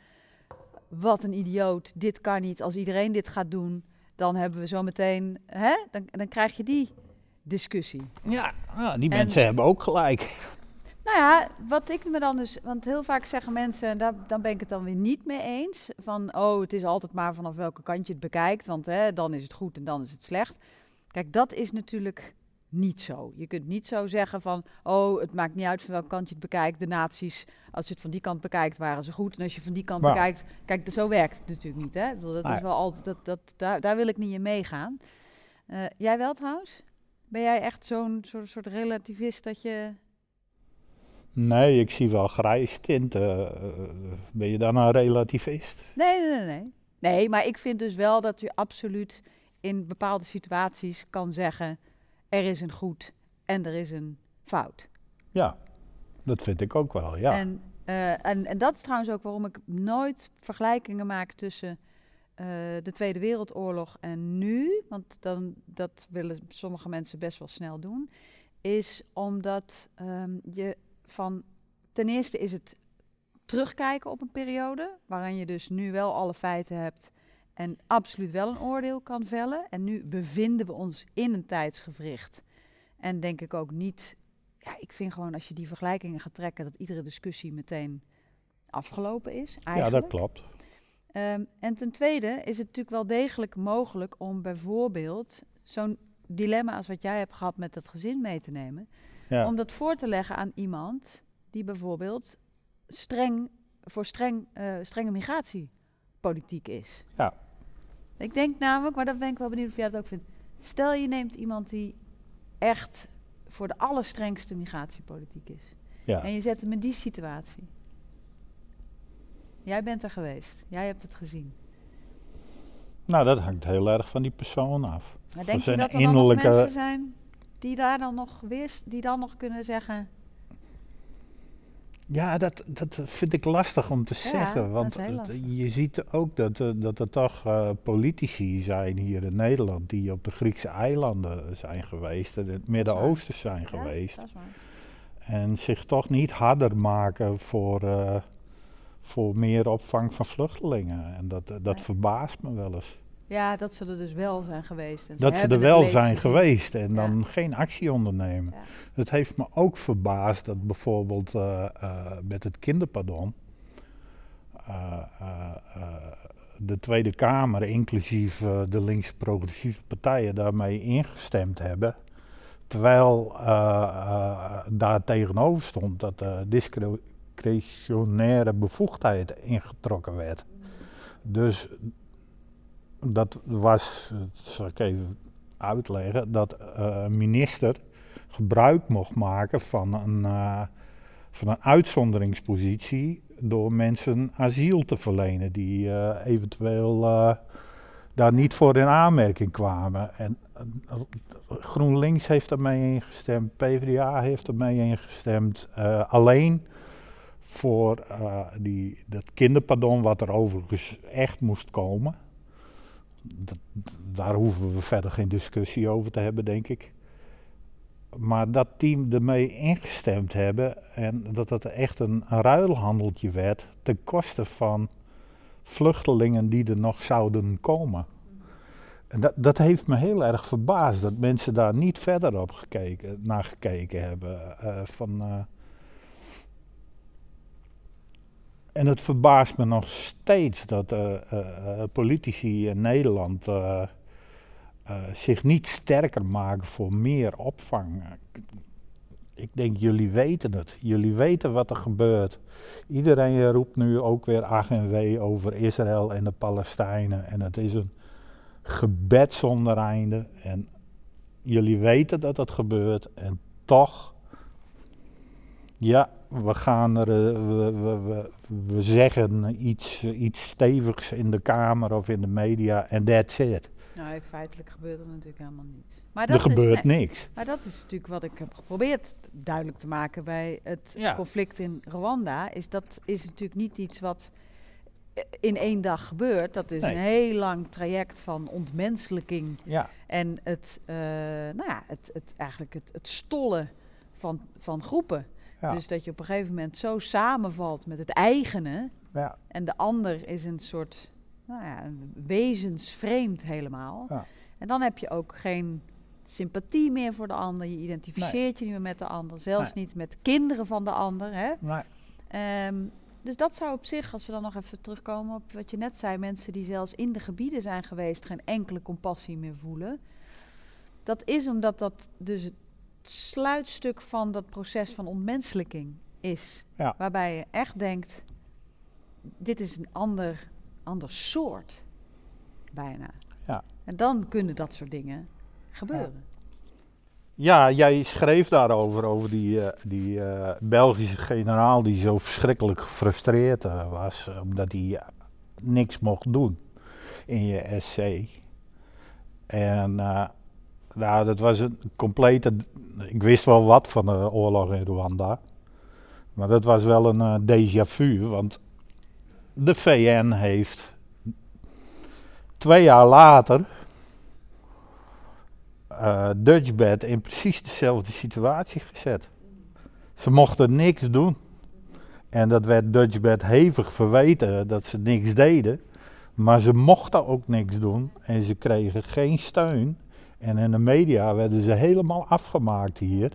wat een idioot, dit kan niet. Als iedereen dit gaat doen, dan hebben we zo meteen, hè, dan, dan krijg je die discussie. Ja, ja die En- mensen hebben ook gelijk. Nou ja, wat ik me dan dus, want heel vaak zeggen mensen, en daar, dan ben ik het dan weer niet mee eens, van oh, het is altijd maar vanaf welke kant je het bekijkt, want hè, dan is het goed en dan is het slecht. Kijk, dat is natuurlijk niet zo. Je kunt niet zo zeggen van, oh, het maakt niet uit van welke kant je het bekijkt. De nazi's, als je het van die kant bekijkt, waren ze goed. En als je van die kant bekijkt, kijk, zo werkt het natuurlijk niet. Hè? Ik bedoel, dat is wel altijd, dat, dat, daar, daar wil ik niet in meegaan. Eh, jij wel trouwens? Ben jij echt zo'n soort, soort relativist dat je... Nee, ik zie wel grijs tinten. Eh, ben je dan een relativist? Nee, nee, nee, nee. Maar ik vind dus wel dat je absoluut in bepaalde situaties kan zeggen: er is een goed en er is een fout. Ja, dat vind ik ook wel, ja. En, eh, en, en dat is trouwens ook waarom ik nooit vergelijkingen maak tussen eh, de Tweede Wereldoorlog en nu. Want dan, dat willen sommige mensen best wel snel doen. Is omdat ehm, je van. Ten eerste is het terugkijken op een periode. waarin je dus nu wel alle feiten hebt. en absoluut wel een oordeel kan vellen. En nu bevinden we ons in een tijdsgevricht. En denk ik ook niet ja, ik vind gewoon als je die vergelijkingen gaat trekken, dat iedere discussie meteen afgelopen is. ja, dat klopt. Ehm, en ten tweede is het natuurlijk wel degelijk mogelijk om bijvoorbeeld zo'n dilemma als wat jij hebt gehad met dat gezin mee te nemen, Ja. om dat voor te leggen aan iemand die bijvoorbeeld streng voor streng, eh, strenge migratiepolitiek is. Ja. Ik denk namelijk, maar dat ben ik wel benieuwd of jij dat ook vindt. Stel je neemt iemand die echt voor de allerstrengste migratiepolitiek is. Ja. En je zet hem in die situatie. Jij bent er geweest. Jij hebt het gezien. Nou, dat hangt heel erg van die persoon af. Maar Van denk je zijn dat er innerlijke- mensen zijn die daar dan nog wist, die dan nog kunnen zeggen... Ja, dat, dat vind ik lastig om te Ja, zeggen. Want je ziet ook dat, eh, dat er toch eh, politici zijn hier in Nederland die op de Griekse eilanden zijn geweest en in het Midden-Oosten zijn Ja, geweest. En zich toch niet harder maken voor, eh, voor meer opvang van vluchtelingen. En dat, dat Nee. verbaast me wel eens. Ja, dat ze er dus wel zijn geweest. En Dat ze er wel zijn geweest en Ja. dan geen actie ondernemen. Ja. Het heeft me ook verbaasd dat bijvoorbeeld eh, eh, met het kinderpardon eh, de Tweede Kamer, inclusief de linkse-progressieve partijen, daarmee ingestemd hebben. Terwijl daar tegenover stond dat de discretionaire bevoegdheid ingetrokken werd. Dus dat was, dat zal ik even uitleggen, dat eh, een minister gebruik mocht maken van een, eh, van een uitzonderingspositie door mensen asiel te verlenen die eh, eventueel daar niet voor in aanmerking kwamen. En GroenLinks heeft daarmee ingestemd, PvdA heeft ermee ingestemd, alleen voor die, dat kinderpardon wat er overigens echt moest komen. Dat, daar hoeven we verder geen discussie over te hebben, denk ik. Maar dat team ermee ingestemd hebben en dat het echt een, een ruilhandeltje werd ten koste van vluchtelingen die er nog zouden komen. En dat, dat heeft me heel erg verbaasd dat mensen daar niet verder op gekeken, naar gekeken hebben. eh, van, eh, en het verbaast me nog steeds dat eh, eh, eh, politici in Nederland zich niet sterker maken voor meer opvang. Ik denk, jullie weten het. Jullie weten wat er gebeurt. Iedereen roept nu ook weer ach en over Israël en de Palestijnen. En het is een gebed zonder einde. En jullie weten dat het gebeurt. En toch, ja, we gaan er, we, we, we zeggen iets, iets stevigs in de Kamer of in de media en that's it. Nou, feitelijk gebeurt er natuurlijk helemaal niets. Maar Er gebeurt nee, niks. Maar dat is natuurlijk wat ik heb geprobeerd duidelijk te maken bij het Ja. conflict in Rwanda. Is dat is natuurlijk niet iets wat eh, in één dag gebeurt. Dat is Nee. een heel lang traject van ontmenselijking Ja, en het, eh, nou ja, het, het, eigenlijk het, het stollen van, van groepen. Ja, Dus dat je op een gegeven moment zo samenvalt met het eigene. ja, En de ander is een soort nou ja, een wezensvreemd helemaal. Ja. En dan heb je ook geen sympathie meer voor de ander. Je identificeert je niet meer met de ander. Zelfs niet met kinderen van de ander. Hè? nee, Ehm, dus dat zou op zich, als we dan nog even terugkomen op wat je net zei, mensen die zelfs in de gebieden zijn geweest, geen enkele compassie meer voelen. Dat is omdat dat dus sluitstuk van dat proces van ontmenselijking is. Ja. Waarbij je echt denkt, dit is een ander, ander soort, bijna. Ja. En dan kunnen dat soort dingen gebeuren. Ja, jij schreef daarover, over die, eh, die eh, Belgische generaal die zo verschrikkelijk gefrustreerd eh, was, omdat hij niks mocht doen in je SC. En nou, dat was een complete, ik wist wel wat van de oorlog in Rwanda, maar dat was wel een eh, déjà vu, want de VN heeft twee jaar later eh Dutchbed in precies dezelfde situatie gezet. Ze mochten niks doen. En dat werd Dutchbed hevig verweten dat ze niks deden. Maar ze mochten ook niks doen en ze kregen geen steun. En in de media werden ze helemaal afgemaakt hier.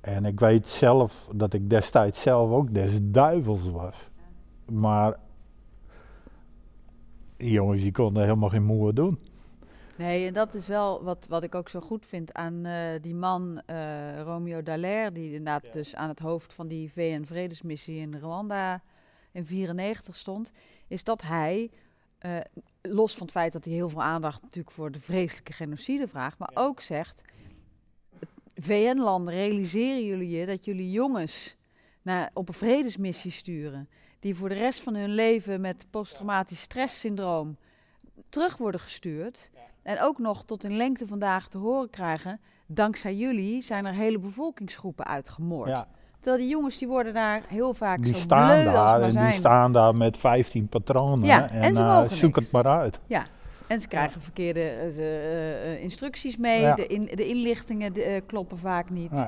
En ik weet zelf dat ik destijds zelf ook des duivels was. Maar die jongens die konden helemaal geen moer doen. Nee, en dat is wel wat, wat ik ook zo goed vind aan eh, die man, eh, Romeo Dallaire, die inderdaad dus aan het hoofd van die VN-vredesmissie in Rwanda in 94 stond, is dat hij, eh, los van het feit dat hij heel veel aandacht natuurlijk voor de vreselijke genocide vraagt, maar ook zegt, VN-landen, realiseren jullie je dat jullie jongens naar, op een vredesmissie sturen, die voor de rest van hun leven met posttraumatisch stresssyndroom terug worden gestuurd. En ook nog tot in lengte vandaag te horen krijgen. Dankzij jullie zijn er hele bevolkingsgroepen uitgemoord. Ja, Terwijl die jongens die worden daar heel vaak die zo staan bleu als daar maar en zijn. die staan daar met 15 patronen. Ja, en en ze eh, zoek niks. het maar uit. En ze krijgen verkeerde eh, ze, eh, eh, instructies mee. Ja. De, in, de inlichtingen de, eh, kloppen vaak niet. Nee.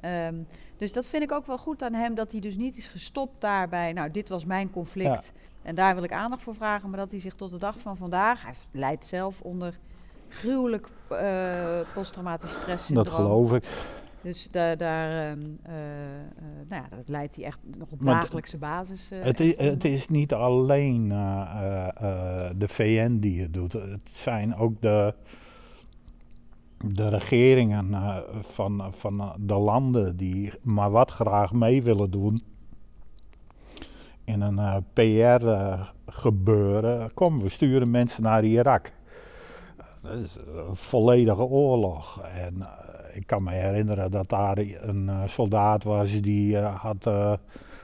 Ehm, dus dat vind ik ook wel goed aan hem. Dat hij dus niet is gestopt daarbij. Nou, dit was mijn conflict. En daar wil ik aandacht voor vragen. Maar dat hij zich tot de dag van vandaag... Hij leidt zelf onder gruwelijk eh posttraumatisch stresssyndroom. Dat geloof ik. Dus daar, daar ehm, eh, eh, nou ja, dat leidt hij echt nog op dagelijkse basis. eh, Het is, het is niet alleen de VN die het doet. Het zijn ook de, de regeringen van, van de landen die maar wat graag mee willen doen. In een eh, PR-gebeuren. Kom, we sturen mensen naar Irak. Dat is een volledige oorlog. En ik kan me herinneren dat daar een eh, soldaat was die eh, had, eh,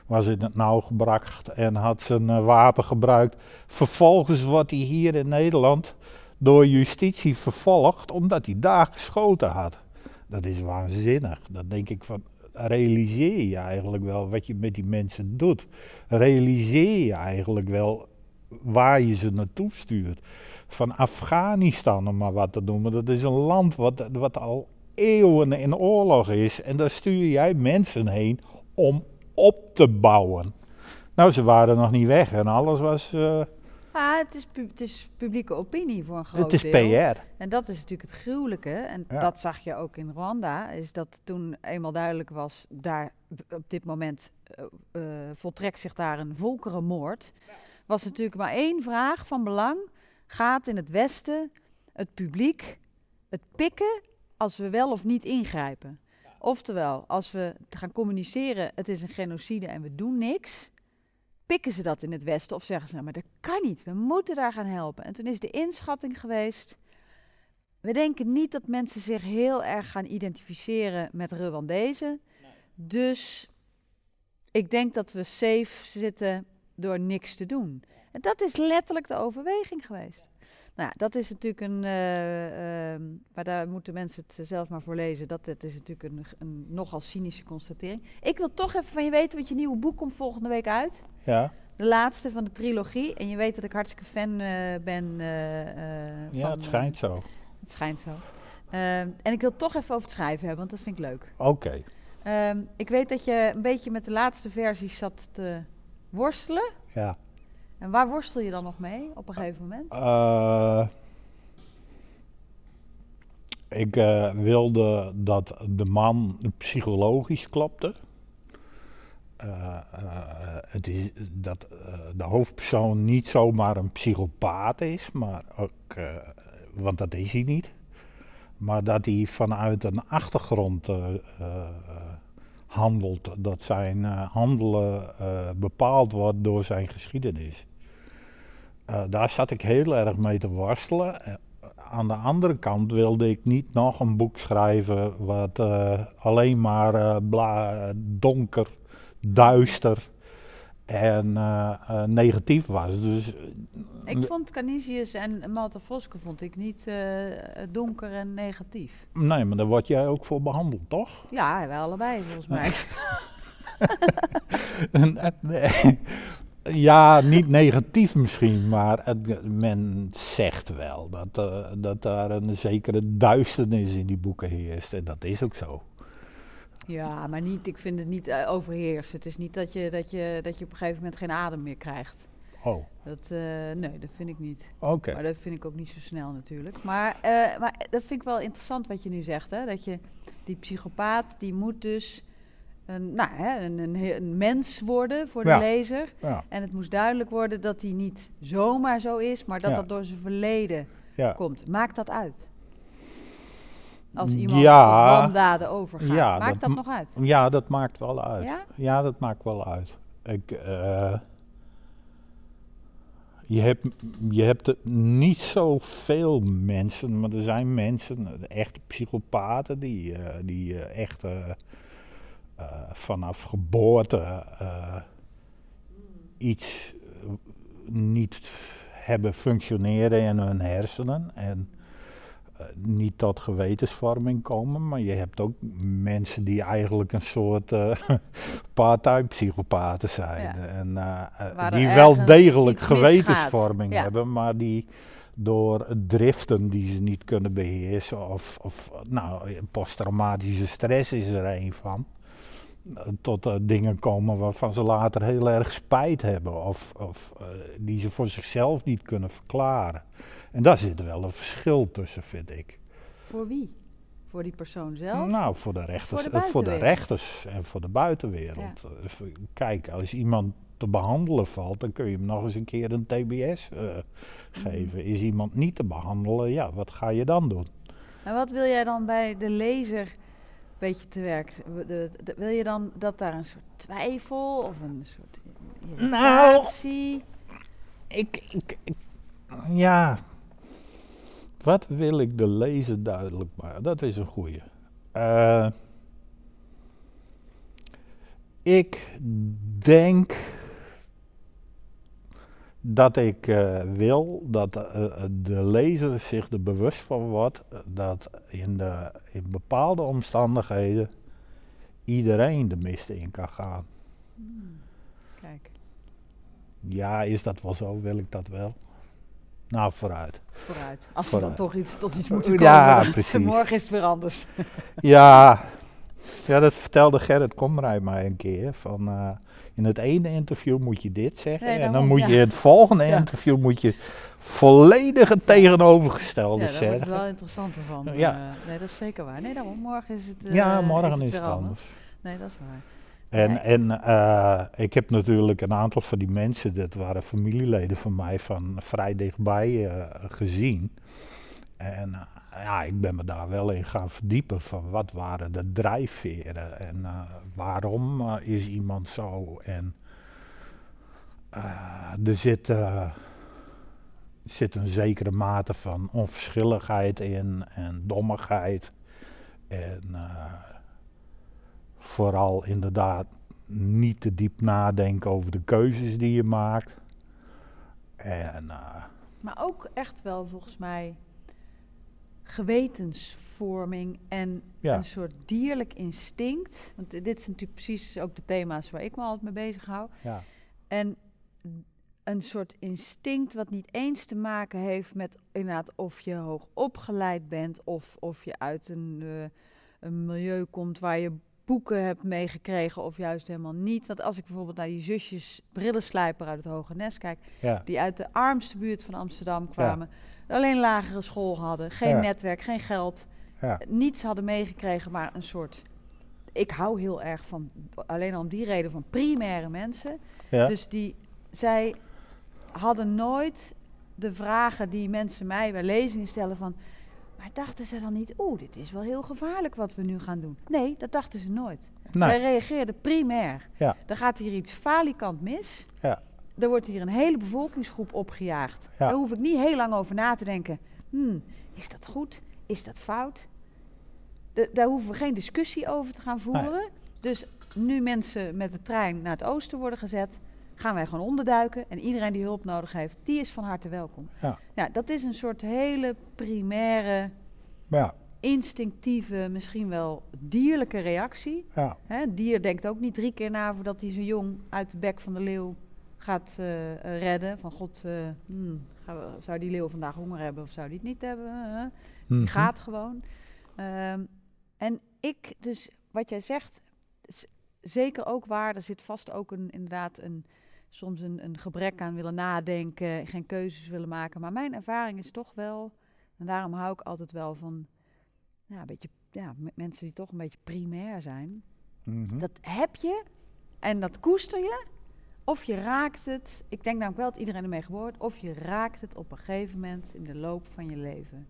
was in het nauw gebracht en had zijn wapen gebruikt. Vervolgens wordt hij hier in Nederland door justitie vervolgd omdat hij daar geschoten had. Dat is waanzinnig. Dan denk ik van, realiseer je eigenlijk wel wat je met die mensen doet? Realiseer je eigenlijk wel waar je ze naartoe stuurt? Van Afghanistan om maar wat te noemen. Dat is een land wat, wat al eeuwen in oorlog is. En daar stuur jij mensen heen om op te bouwen. Nou, ze waren nog niet weg en alles was... Ah, het, is het is publieke opinie voor een groot het is deel. PR. En dat is natuurlijk het gruwelijke. En Ja. dat zag je ook in Rwanda. Is dat toen eenmaal duidelijk was, daar op dit moment eh, voltrekt zich daar een volkerenmoord. Was natuurlijk maar één vraag van belang. Gaat in het Westen het publiek het pikken als we wel of niet ingrijpen? Oftewel, als we gaan communiceren, het is een genocide en we doen niks. Pikken ze dat in het Westen of zeggen ze, nou, maar dat kan niet, we moeten daar gaan helpen. En toen is de inschatting geweest, we denken niet dat mensen zich heel erg gaan identificeren met Rwandezen. Dus ik denk dat we safe zitten door niks te doen. En dat is letterlijk de overweging geweest. Nou, dat is natuurlijk een. eh, ehm, maar daar moeten mensen het zelf maar voor lezen. Dat, dat is natuurlijk een, een nogal cynische constatering. Ik wil toch even van je weten, want je nieuwe boek komt volgende week uit. Ja, De laatste van de trilogie. En je weet dat ik hartstikke fan eh, ben. eh, eh, ja van, het eh, schijnt zo. het schijnt zo. En ik wil toch even over het schrijven hebben, want dat vind ik leuk. Oké. Ehm, ik weet dat je een beetje met de laatste versies zat te worstelen. Ja. En waar worstel je dan nog mee op een gegeven moment? Eh, ik eh, wilde dat de man psychologisch klopte. Eh, het is dat de hoofdpersoon niet zomaar een psychopaat is, maar ook, want dat is hij niet. Maar dat hij vanuit een achtergrond handelt. Dat zijn eh, handelen eh, bepaald wordt door zijn geschiedenis. Eh, daar zat ik heel erg mee te worstelen. Aan de andere kant wilde ik niet nog een boek schrijven wat alleen maar bla- donker, duister en eh, eh, negatief was. Dus Ik vond Canisius en Malta Voske vond ik niet eh, donker en negatief. nee, maar daar word jij ook voor behandeld, toch? Ja, wij allebei volgens mij. Ja, niet negatief misschien, maar het, men zegt wel dat, eh, dat daar een zekere duisternis in die boeken heerst. En dat is ook zo. Ja, maar niet, ik vind het niet eh, overheersen. Het is niet dat je, dat, je, dat je op een gegeven moment geen adem meer krijgt. Oh, Dat, eh, nee, dat vind ik niet. oké. Maar dat vind ik ook niet zo snel natuurlijk. Maar, eh, maar dat vind ik wel interessant wat je nu zegt. Hè? Dat je die psychopaat, die moet dus een, nou, hè, een, een, mens worden voor de Ja. lezer. Ja, En het moest duidelijk worden dat hij niet zomaar zo is, maar dat Ja. dat door zijn verleden komt. Maakt dat uit? Als iemand Ja. tot wandaden overgaat. Ja, Maakt dat nog uit? ja, dat maakt wel uit. Ja? Ja, dat maakt wel uit. Ik, eh, je, hebt, je hebt niet zoveel mensen, maar er zijn mensen, echte psychopaten, die, eh, die eh, echt vanaf geboorte iets niet hebben functioneren in hun hersenen. En niet tot gewetensvorming komen, maar je hebt ook mensen die eigenlijk een soort eh part-time psychopaten zijn. Ja. En eh, eh, die wel degelijk gewetensvorming Ja. hebben, maar die door driften die ze niet kunnen beheersen, of, of nou, posttraumatische stress is er een van. eh, Tot eh, dingen komen waarvan ze later heel erg spijt hebben, of, of eh, die ze voor zichzelf niet kunnen verklaren. En daar zit wel een verschil tussen, vind ik. Voor wie? Voor die persoon zelf? Nou, voor de rechters, Voor de eh, voor de buitenwereld? rechters en voor de buitenwereld. Eh, Kijk, als iemand te behandelen valt, dan kun je hem nog eens een keer een TBS eh, geven. Is iemand niet te behandelen, ja, wat ga je dan doen? En wat wil jij dan bij de lezer een beetje te werk? de- de- de- wil je dan dat daar een soort twijfel of een soort Nou, irritatie? Ik, ik, ik- ja, wat wil ik de lezer duidelijk maken? Dat is een goeie. Eh, ik denk dat ik eh, wil dat eh, de lezer zich er bewust van wordt dat in, de, in bepaalde omstandigheden iedereen de mist in kan gaan. Hmm, Kijk, Ja, is dat wel zo? Wil ik dat wel? Nou, vooruit. vooruit. Als we dan toch iets, tot iets moeten komen. Ja, precies. Morgen is het weer anders. Ja, ja dat vertelde Gerrit Komrij mij een keer. Van, eh, in het ene interview moet je dit zeggen. Nee, en dan moet ja. je in het volgende Ja. interview moet je volledig het tegenovergestelde ja, daar wordt het zeggen. wel interessanter van. Ja. Eh, nee, dat is zeker waar. Nee, daarom. Morgen is het, eh, ja, morgen is weer het anders. Nee, dat is waar. En, Nee. en eh, ik heb natuurlijk een aantal van die mensen, dat waren familieleden van mij, van vrij dichtbij eh, gezien. En eh, ja, ik ben me daar wel in gaan verdiepen van wat waren de drijfveren en waarom is iemand zo. En er zit, zit een zekere mate van onverschilligheid in en dommigheid. En vooral inderdaad niet te diep nadenken over de keuzes die je maakt. En eh, Maar ook echt wel volgens mij gewetensvorming en Ja. een soort dierlijk instinct. Want dit is natuurlijk precies ook de thema's waar ik me altijd mee bezig hou. ja, En een soort instinct wat niet eens te maken heeft met inderdaad of je hoog opgeleid bent of of je uit een, eh, een milieu komt waar je boeken hebt meegekregen of juist helemaal niet. Want als ik bijvoorbeeld naar die zusjes brillenslijper uit het Hoge Nest kijk, ja, die uit de armste buurt van Amsterdam kwamen, alleen lagere school hadden, geen Ja. netwerk, geen geld, niets hadden meegekregen, maar een soort. Ik hou heel erg van, alleen al om die reden, van primaire mensen. ja, Dus die, zij hadden nooit de vragen die mensen mij bij lezingen stellen van... Maar dachten ze dan niet, oeh, dit is wel heel gevaarlijk wat we nu gaan doen? Nee, dat dachten ze nooit. Zij nee, reageerden primair. Ja. Er gaat hier iets falikant mis. Ja. Er wordt hier een hele bevolkingsgroep opgejaagd. Ja. Daar hoef ik niet heel lang over na te denken. Hmm, is dat goed? Is dat fout? De- daar hoeven we geen discussie over te gaan voeren. Dus nu mensen met de trein naar het oosten worden gezet, gaan wij gewoon onderduiken. En iedereen die hulp nodig heeft, die is van harte welkom. Ja. ja dat is een soort hele primaire, ja, instinctieve, misschien wel dierlijke reactie. ja, Hè, een dier denkt ook niet drie keer na voordat hij zijn jong uit de bek van de leeuw gaat eh, eh, redden. Van god, hmm, gaan we- zou die leeuw vandaag honger hebben of zou die het niet hebben? Die Mhm. gaat gewoon. Ehm, en ik, dus wat jij zegt, is zeker ook waar. Er zit vast ook een, inderdaad een, soms een, een gebrek aan willen nadenken, geen keuzes willen maken. Maar mijn ervaring is toch wel, en daarom hou ik altijd wel van ja, een beetje, ja, mensen die toch een beetje primair zijn. Mhm. Dat heb je en dat koester je. Of je raakt het, ik denk namelijk wel dat iedereen ermee geboren of je raakt het op een gegeven moment in de loop van je leven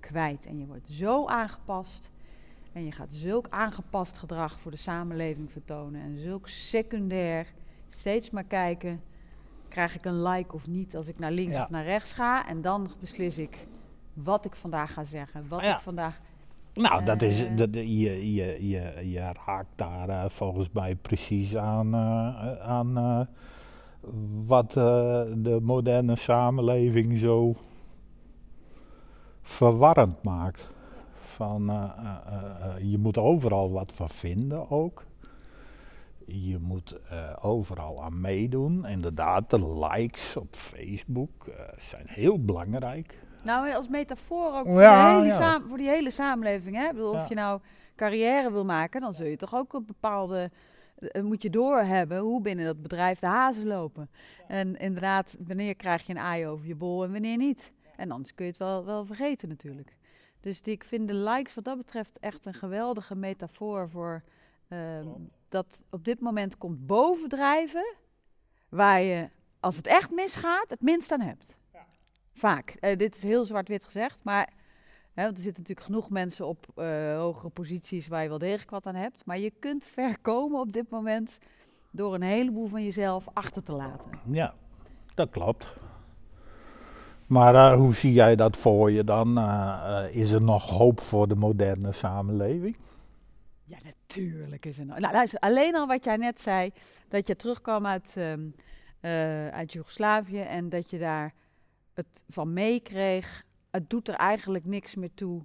kwijt. En je wordt zo aangepast en je gaat zulk aangepast gedrag voor de samenleving vertonen en zulk secundair steeds maar kijken, krijg ik een like of niet als ik naar links Ja. of naar rechts ga. En dan beslis ik wat ik vandaag ga zeggen, wat Ja. ik vandaag... Nou, dat is, Eh. dat, je, je, je, je raakt daar eh, volgens mij precies aan, eh, aan wat de moderne samenleving zo verwarrend maakt. Van, je moet overal wat van vinden ook. Je moet eh, overal aan meedoen. Inderdaad, de likes op Facebook eh, zijn heel belangrijk. Nou, als metafoor ook voor, Ja, de hele ja. saam- voor die hele samenleving. Hè? Ik bedoel, Ja. Of je nou carrière wil maken, dan zul je toch ook een bepaalde... eh, moet je doorhebben hoe binnen dat bedrijf de hazen lopen. En inderdaad, wanneer krijg je een aai over je bol en wanneer niet. En anders kun je het wel, wel vergeten natuurlijk. Dus die, ik vind de likes wat dat betreft echt een geweldige metafoor voor... ehm, dat op dit moment komt bovendrijven waar je, als het echt misgaat, het minst aan hebt. Vaak. Eh, dit is heel zwart-wit gezegd, maar hè, want er zitten natuurlijk genoeg mensen op eh, hogere posities waar je wel degelijk wat aan hebt. Maar je kunt ver komen op dit moment door een heleboel van jezelf achter te laten. Ja, dat klopt. Maar eh, hoe zie jij dat voor je dan? Is er nog hoop voor de moderne samenleving? Ja, natuurlijk is er nou. Nou, luister, alleen al wat jij net zei, dat je terugkwam uit, ehm, eh, uit Joegoslavië en dat je daar het van meekreeg. Het doet er eigenlijk niks meer toe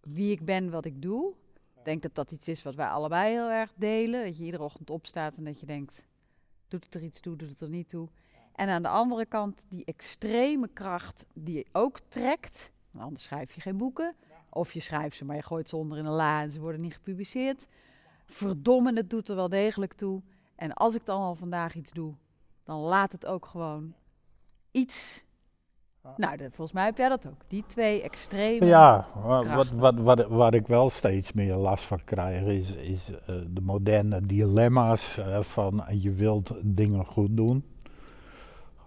wie ik ben, wat ik doe. Ik denk dat dat iets is wat wij allebei heel erg delen. Dat je iedere ochtend opstaat en dat je denkt, doet het er iets toe, doet het er niet toe. En aan de andere kant die extreme kracht die je ook trekt. Anders schrijf je geen boeken. Of je schrijft ze, maar je gooit ze onder in een la en ze worden niet gepubliceerd. Verdomme, het doet er wel degelijk toe. En als ik dan al vandaag iets doe, dan laat het ook gewoon iets. Nou, volgens mij heb jij dat ook. Die twee extreme. Ja, wa- wat, wat, wat, waar ik wel steeds meer last van krijg, is, is eh, de moderne dilemma's eh, van je wilt dingen goed doen.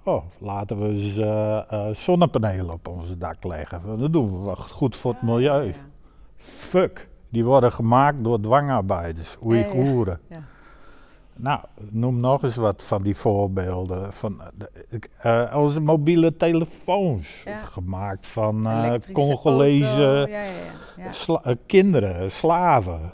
Oh, laten we eens eh, eh, zonnepanelen op ons dak leggen. Dat doen we wel goed voor het milieu. Ja, Fuck, die worden gemaakt door dwangarbeiders. Oeigoeren. ja. Nou, noem nog eens wat van die voorbeelden. Van, eh, onze mobiele telefoons, gemaakt van Congolese sla- kinderen, slaven.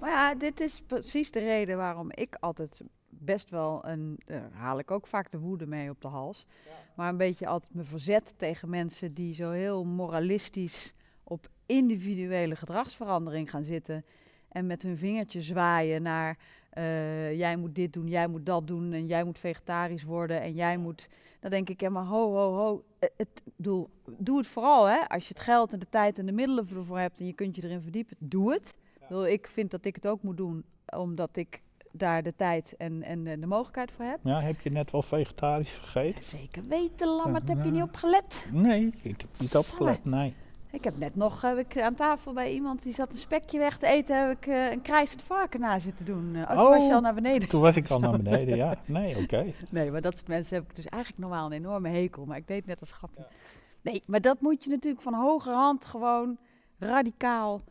Maar ja, dit is precies de reden waarom ik altijd best wel een, uh, haal ik ook vaak de woede mee op de hals, maar een beetje altijd me verzet tegen mensen die zo heel moralistisch op individuele gedragsverandering gaan zitten en met hun vingertje zwaaien naar uh, jij moet dit doen, jij moet dat doen en jij moet vegetarisch worden en jij moet. Dan denk ik, ja maar ho, ho, ho. Eh, het, doe, doe het vooral hè. Als je het geld en de tijd en de middelen ervoor hebt en je kunt je erin verdiepen, doe het. Ja. Ik vind dat ik het ook moet doen, omdat ik daar de tijd en, en de mogelijkheid voor heb. Ja, heb je net wel vegetarisch gegeten? Zeker weten, Lammert. Heb je niet opgelet? Nee, ik heb niet opgelet, nee. Ik heb net nog heb ik aan tafel bij iemand die zat een spekje weg te eten, heb ik uh, een krijsend varken na zitten doen. Uh, oh, toen was je al naar beneden. Toen was ik al naar beneden, ja. Nee, oké. Nee, maar dat soort mensen heb ik dus eigenlijk normaal een enorme hekel, maar ik deed net als grapje. Nee, maar dat moet je natuurlijk van hogerhand gewoon radicaal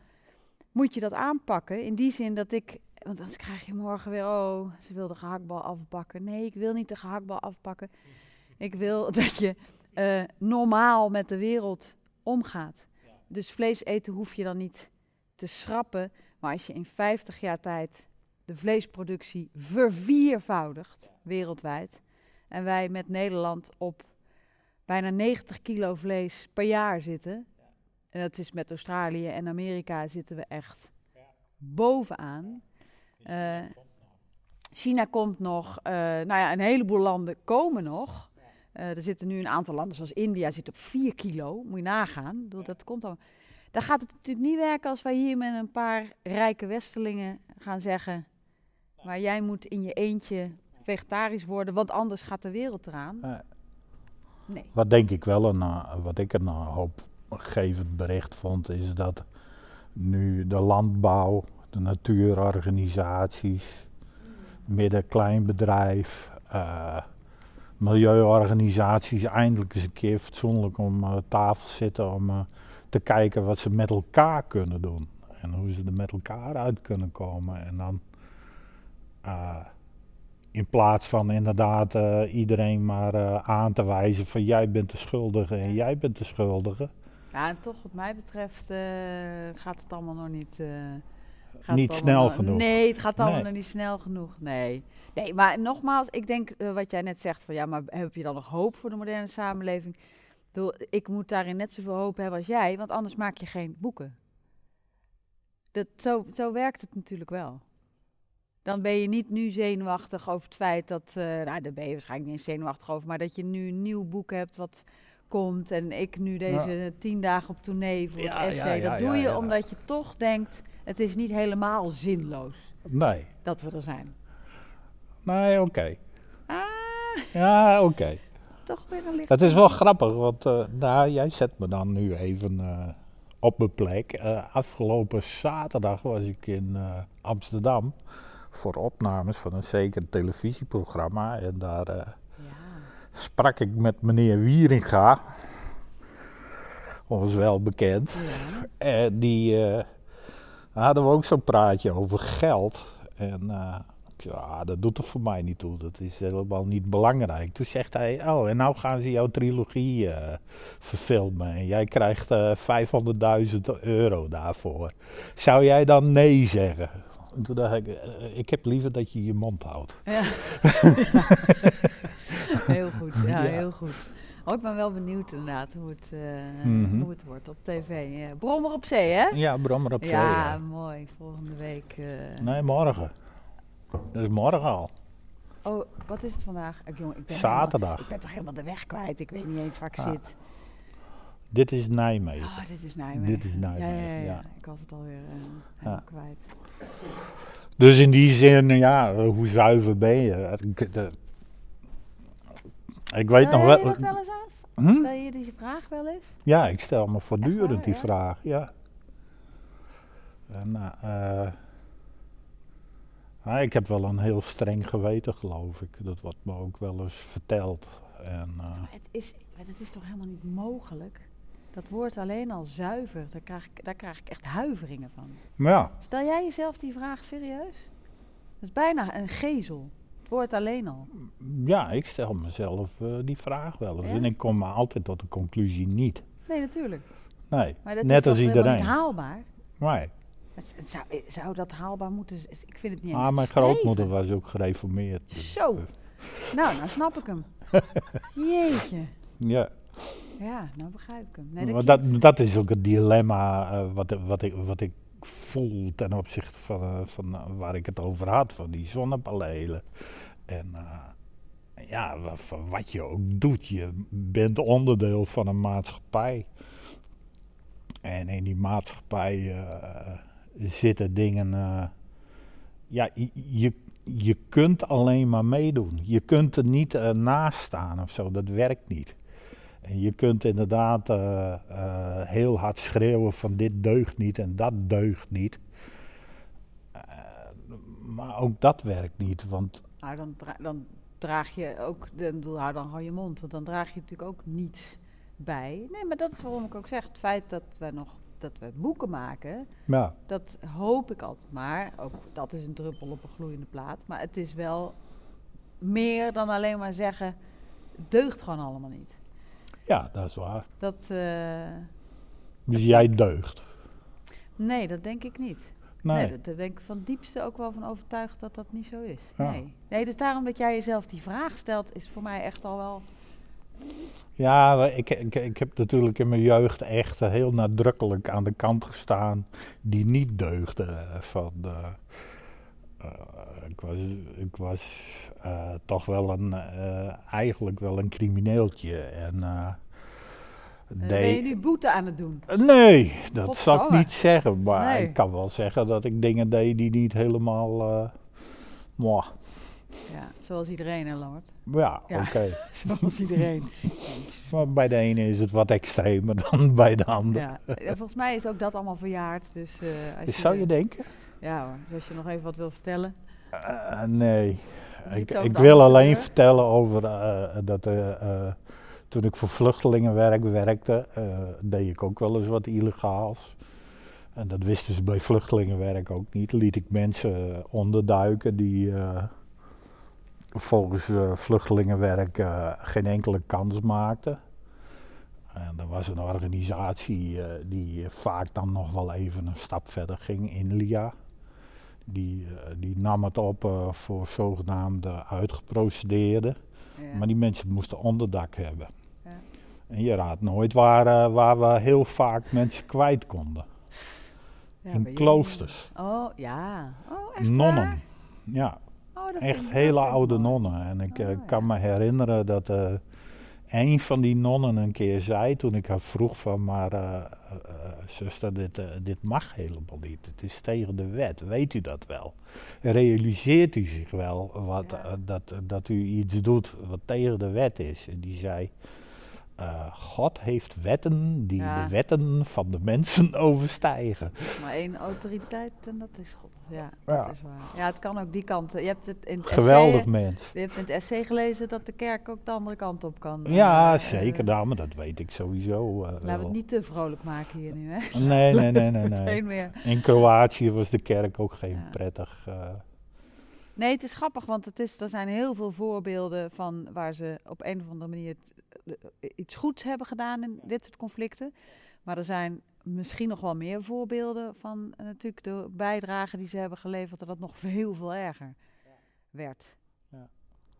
moet je dat aanpakken. In die zin dat ik, want anders krijg je morgen weer, oh, ze wil de gehaktbal afpakken. Nee, ik wil niet de gehaktbal afpakken. Ik wil dat je uh, normaal met de wereld omgaat. Dus vlees eten hoef je dan niet te schrappen. Maar als je in 50 jaar tijd de vleesproductie verviervoudigt wereldwijd. En wij met Nederland op bijna 90 kilo vlees per jaar zitten. En dat is met Australië en Amerika zitten we echt bovenaan. Uh, China komt nog, uh, nou ja, een heleboel landen komen nog. Uh, er zitten nu een aantal landen, zoals India, zit op 4 kilo. Moet je nagaan. Ja. Dat komt dan. Dan gaat het natuurlijk niet werken als wij hier met een paar rijke Westelingen gaan zeggen. Maar jij moet in je eentje vegetarisch worden, want anders gaat de wereld eraan. Nee. Wat denk ik wel een, uh, wat ik een hoopgevend bericht vond, is dat nu de landbouw, de natuurorganisaties, mm. midden-kleinbedrijf, milieuorganisaties eindelijk eens een keer fatsoenlijk om uh, tafel zitten om uh, te kijken wat ze met elkaar kunnen doen. En hoe ze er met elkaar uit kunnen komen. En dan uh, in plaats van inderdaad iedereen maar aan te wijzen van jij bent de schuldige en jij bent de schuldige. Ja, en toch wat mij betreft gaat het allemaal nog niet niet snel genoeg. Nee, het gaat allemaal nog niet snel genoeg. Nee. nee, maar nogmaals, ik denk uh, wat jij net zegt van ja, maar heb je dan nog hoop voor de moderne samenleving? Ik moet daarin net zoveel hoop hebben als jij, want anders maak je geen boeken. Dat, zo, zo werkt het natuurlijk wel. Dan ben je niet nu zenuwachtig over het feit dat, uh, nou daar ben je waarschijnlijk niet zenuwachtig over, maar dat je nu een nieuw boek hebt wat komt en ik nu deze ja. tien dagen op tournee voor ja, het essay. Ja, dat doe je omdat je toch denkt, het is niet helemaal zinloos. Nee. Dat we er zijn. Nee, oké. Okay. Ah. Ja, oké. Okay. Toch weer een licht. Het is wel grappig, want uh, nou, jij zet me dan nu even uh, op mijn plek. Uh, afgelopen zaterdag was ik in Amsterdam voor opnames van een zeker televisieprogramma. En daar ja. sprak ik met meneer Wieringa. Ons wel bekend. Ja. En die hadden we ook zo'n praatje over geld. En uh, ja, dat doet er voor mij niet toe. Dat is helemaal niet belangrijk. Toen zegt hij, oh, en nou gaan ze jouw trilogie uh, verfilmen. En jij krijgt uh, eh, 500.000 euro daarvoor. Zou jij dan nee zeggen? En toen dacht ik, ik heb liever dat je je mond houdt. Ja. heel goed, ja, ja, heel goed. Oh, ik ben wel benieuwd inderdaad hoe het, uh, mm -hmm. hoe het wordt op tv. Ja. Brommer op zee, hè? Ja, Brommer op zee. Ja, ja. mooi. Volgende week. Uh... Nee, morgen. Dat is morgen al. Oh, wat is het vandaag? Ik, jongen, ik ben Zaterdag. Helemaal, ik ben toch helemaal de weg kwijt. Ik weet niet eens waar ik ah. zit. Dit is Nijmegen. Oh, dit is Nijmegen. Dit is Nijmegen, ja. ja, ja. Ik was het alweer uh, helemaal kwijt. Dus in die zin, ja, hoe zuiver ben je? Ik weet nog wel. je dat wel eens af? Hm? Stel je die vraag wel eens? Ja, ik stel me voortdurend waar, die ja? vraag, ja. En, uh, uh, ik heb wel een heel streng geweten, geloof ik. Dat wordt me ook wel eens verteld. En, uh, het, is, het is toch helemaal niet mogelijk? Dat woord alleen al zuiver, daar krijg ik, daar krijg ik echt huiveringen van. Ja. Stel jij jezelf die vraag serieus? Dat is bijna een gezel woord alleen al? Ja, ik stel mezelf uh, die vraag wel eens. En ik kom maar altijd tot de conclusie niet. Nee, natuurlijk. Nee, maar dat net is als iedereen. niet haalbaar? Nee. Zou, eh, zou dat haalbaar moeten z- Ik vind het niet eens Ah, mijn grootmoeder was ook gereformeerd. dus, Zo. eh, Nou, nou snap ik hem. Jeetje. ja, Ja, nou begrijp ik hem. Nee, dat, dat is ook het dilemma eh, wat, wat, ik, wat ik voel ten opzichte van, eh, van eh, waar ik het over had, van die zonnepanelen. En eh, ja, van wat je ook doet, je bent onderdeel van een maatschappij. En in die maatschappij zitten dingen. ja, je, je, kunt alleen maar meedoen. Je kunt er niet eh, naast staan of zo, dat werkt niet. En je kunt inderdaad eh, eh, heel hard schreeuwen van dit deugt niet en dat deugt niet. Eh, maar ook dat werkt niet, want Nou, dan, dra- dan draag je ook, dan, hou dan gewoon je mond, want dan draag je natuurlijk ook niets bij. Nee, maar dat is waarom ik ook zeg, het feit dat we nog, dat we boeken maken, ja, dat hoop ik altijd maar. Ook dat is een druppel op een gloeiende plaat, maar het is wel meer dan alleen maar zeggen, het deugt gewoon allemaal niet. Ja, dat is waar. Dat, eh, Dus jij deugt. nee, dat denk ik niet. Nee, Nee, dat- daar ben ik van diepste ook wel van overtuigd dat dat niet zo is. Ja. Nee. nee, dus daarom dat jij jezelf die vraag stelt, is voor mij echt al wel... ja, ik, ik, ik heb natuurlijk in mijn jeugd echt heel nadrukkelijk aan de kant gestaan die niet deugde. eh, Van, eh, ik was, ik was eh, toch wel een, eh, eigenlijk wel een crimineeltje. En, Eh, ben je nu boete aan het doen? Nee, dat zal ik niet zeggen. Maar Nee. ik kan wel zeggen dat ik dingen deed die niet helemaal. moi. Ja, zoals iedereen, hè, Lambert? Ja, Ja. oké. Zoals iedereen. Maar bij de ene is het wat extremer dan bij de ander. ja. En volgens mij is ook dat allemaal verjaard. Dus, als Dus zou je de- denken? Ja hoor, dus als je nog even wat wil vertellen. Eh, nee. Ik, ik wil alleen vertellen over eh, dat eh, toen ik voor vluchtelingenwerk werkte, deed ik ook wel eens wat illegaals. En dat wisten ze bij vluchtelingenwerk ook niet. Liet ik mensen onderduiken die volgens vluchtelingenwerk geen enkele kans maakten. En er was een organisatie die vaak dan nog wel even een stap verder ging, Inlia. Die, eh, die nam het op eh, voor zogenaamde uitgeprocedeerden. Ja. Maar die mensen moesten onderdak hebben. Ja. En je raadt nooit waar, eh, waar we heel vaak mensen kwijt konden. Ja, in kloosters. Oh, ja. Oh, echt Nonnen. waar? Ja, Oh, echt hele oude mooi. nonnen. En ik Oh, kan me herinneren dat een van die nonnen een keer zei, toen ik haar vroeg van, maar eh, eh, eh, zuster, dit, dit mag helemaal niet. Het is tegen de wet, weet u dat wel? Realiseert u zich wel wat, dat, dat u iets doet wat tegen de wet is? En die zei, eh, God heeft wetten die Ja. de wetten van de mensen overstijgen. Maar één autoriteit en dat is God. Ja, Ja. dat is waar. Ja, het kan ook die kant. Je hebt het in het Geweldig essay, mens. Je hebt in het essay gelezen dat de kerk ook de andere kant op kan. Ja, Eh, zeker. eh, Nou, maar dat weet ik sowieso. Laten we het niet te vrolijk maken hier nu, hè? Nee, nee, nee, nee. Nee. meer. In Kroatië was de kerk ook geen Ja. prettig. Nee, het is grappig, want het is, er zijn heel veel voorbeelden van waar ze op een of andere manier het- iets goeds hebben gedaan in dit soort conflicten. Maar er zijn misschien nog wel meer voorbeelden van eh, natuurlijk de bijdrage die ze hebben geleverd, dat het nog heel veel erger werd.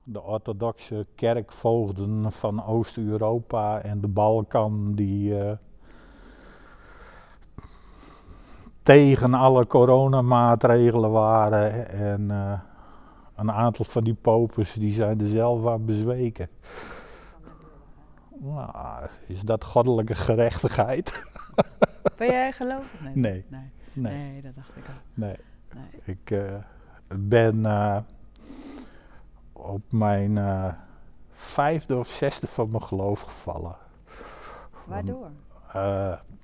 de orthodoxe kerkvoogden van Oost-Europa en de Balkan die eh, tegen alle coronamaatregelen waren en eh, een aantal van die popers die zijn er zelf aan bezweken. Nou, is dat goddelijke gerechtigheid? Ben jij gelovig? Nee. Nee. Nee, Nee, nee dat dacht ik al. nee. Ik eh, ben eh, op mijn eh, vijfde of zesde van mijn geloof gevallen. Waardoor?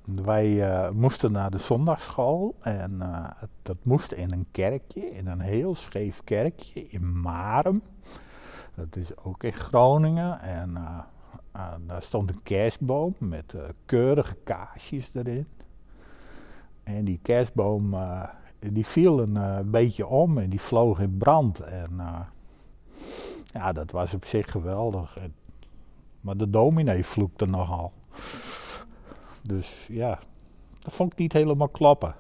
Wij moesten naar de zondagschool en dat moest in een kerkje, in een heel scheef kerkje in Marem. Dat is ook in Groningen en eh, daar stond een kerstboom met eh, keurige kaarsjes erin. En die kerstboom eh, die viel een eh, beetje om en die vloog in brand. En ja, dat was op zich geweldig. En- maar de dominee vloekte nogal. Dus ja, Dat vond ik niet helemaal kloppen.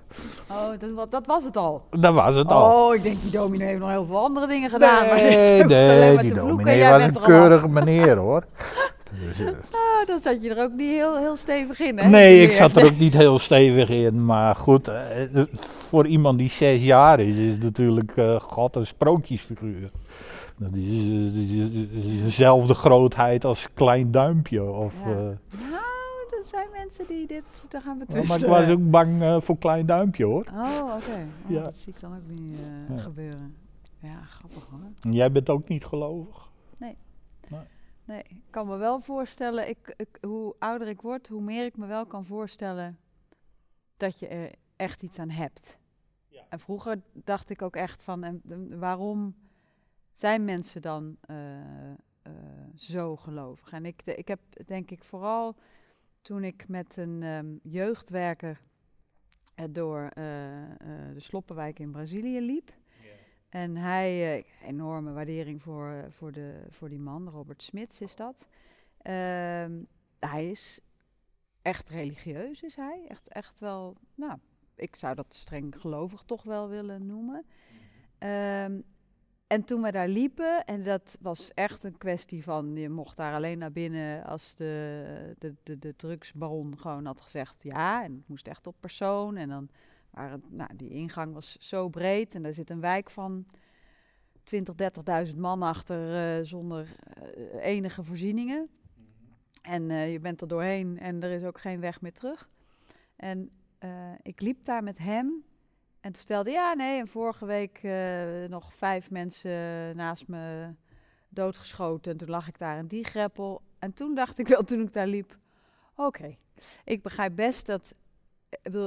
Oh, dat, dat was het al. Dat was het al. Oh, ik denk die dominee heeft nog heel veel andere dingen gedaan. maar nee, alleen nee, maar die dominee was een keurige meneer hoor. Dus, Ah, dan zat je er ook niet heel, heel stevig in, hè? nee, ik zat er ook niet heel stevig in. Maar goed, eh, voor iemand die zes jaar is, is natuurlijk eh, God een sprookjesfiguur. Dat is, dezelfde grootheid als klein duimpje. Of, Ja. Nou, er zijn mensen die dit te gaan ja, betwisten. maar ik was ook bang voor klein duimpje hoor. Oh, oké. Oh, Ja. Dat zie ik dan ook niet gebeuren. Ja, grappig hoor. En Jij bent ook niet gelovig? Nee, ik kan me wel voorstellen, ik, ik, hoe ouder ik word, hoe meer ik me wel kan voorstellen dat je er echt iets aan hebt. En vroeger dacht ik ook echt van, en, waarom zijn mensen dan eh, eh, zo gelovig? En ik, de- ik heb denk ik vooral toen ik met een ehm, jeugdwerker eh, door de Sloppenwijk in Brazilië liep. En hij, eh, enorme waardering voor, eh, voor, de, voor die man, Robert Smits is dat. Ehm, hij is echt religieus, is hij. Echt, echt wel, nou, ik zou dat streng gelovig toch wel willen noemen. Ehm, en toen we daar liepen, en dat was echt een kwestie van, je mocht daar alleen naar binnen als de, de, de, de drugsbaron gewoon had gezegd ja. En het moest echt op persoon. En dan waren, nou, die ingang was zo breed en daar zit een wijk van 20, 30.000 man achter eh, zonder eh, enige voorzieningen. En eh, je bent er doorheen en er is ook geen weg meer terug. En ik liep daar met hem en toen vertelde ja, nee, en vorige week nog vijf mensen naast me doodgeschoten. En toen lag ik daar in die greppel. En toen dacht ik wel, toen ik daar liep, oké, ik begrijp best dat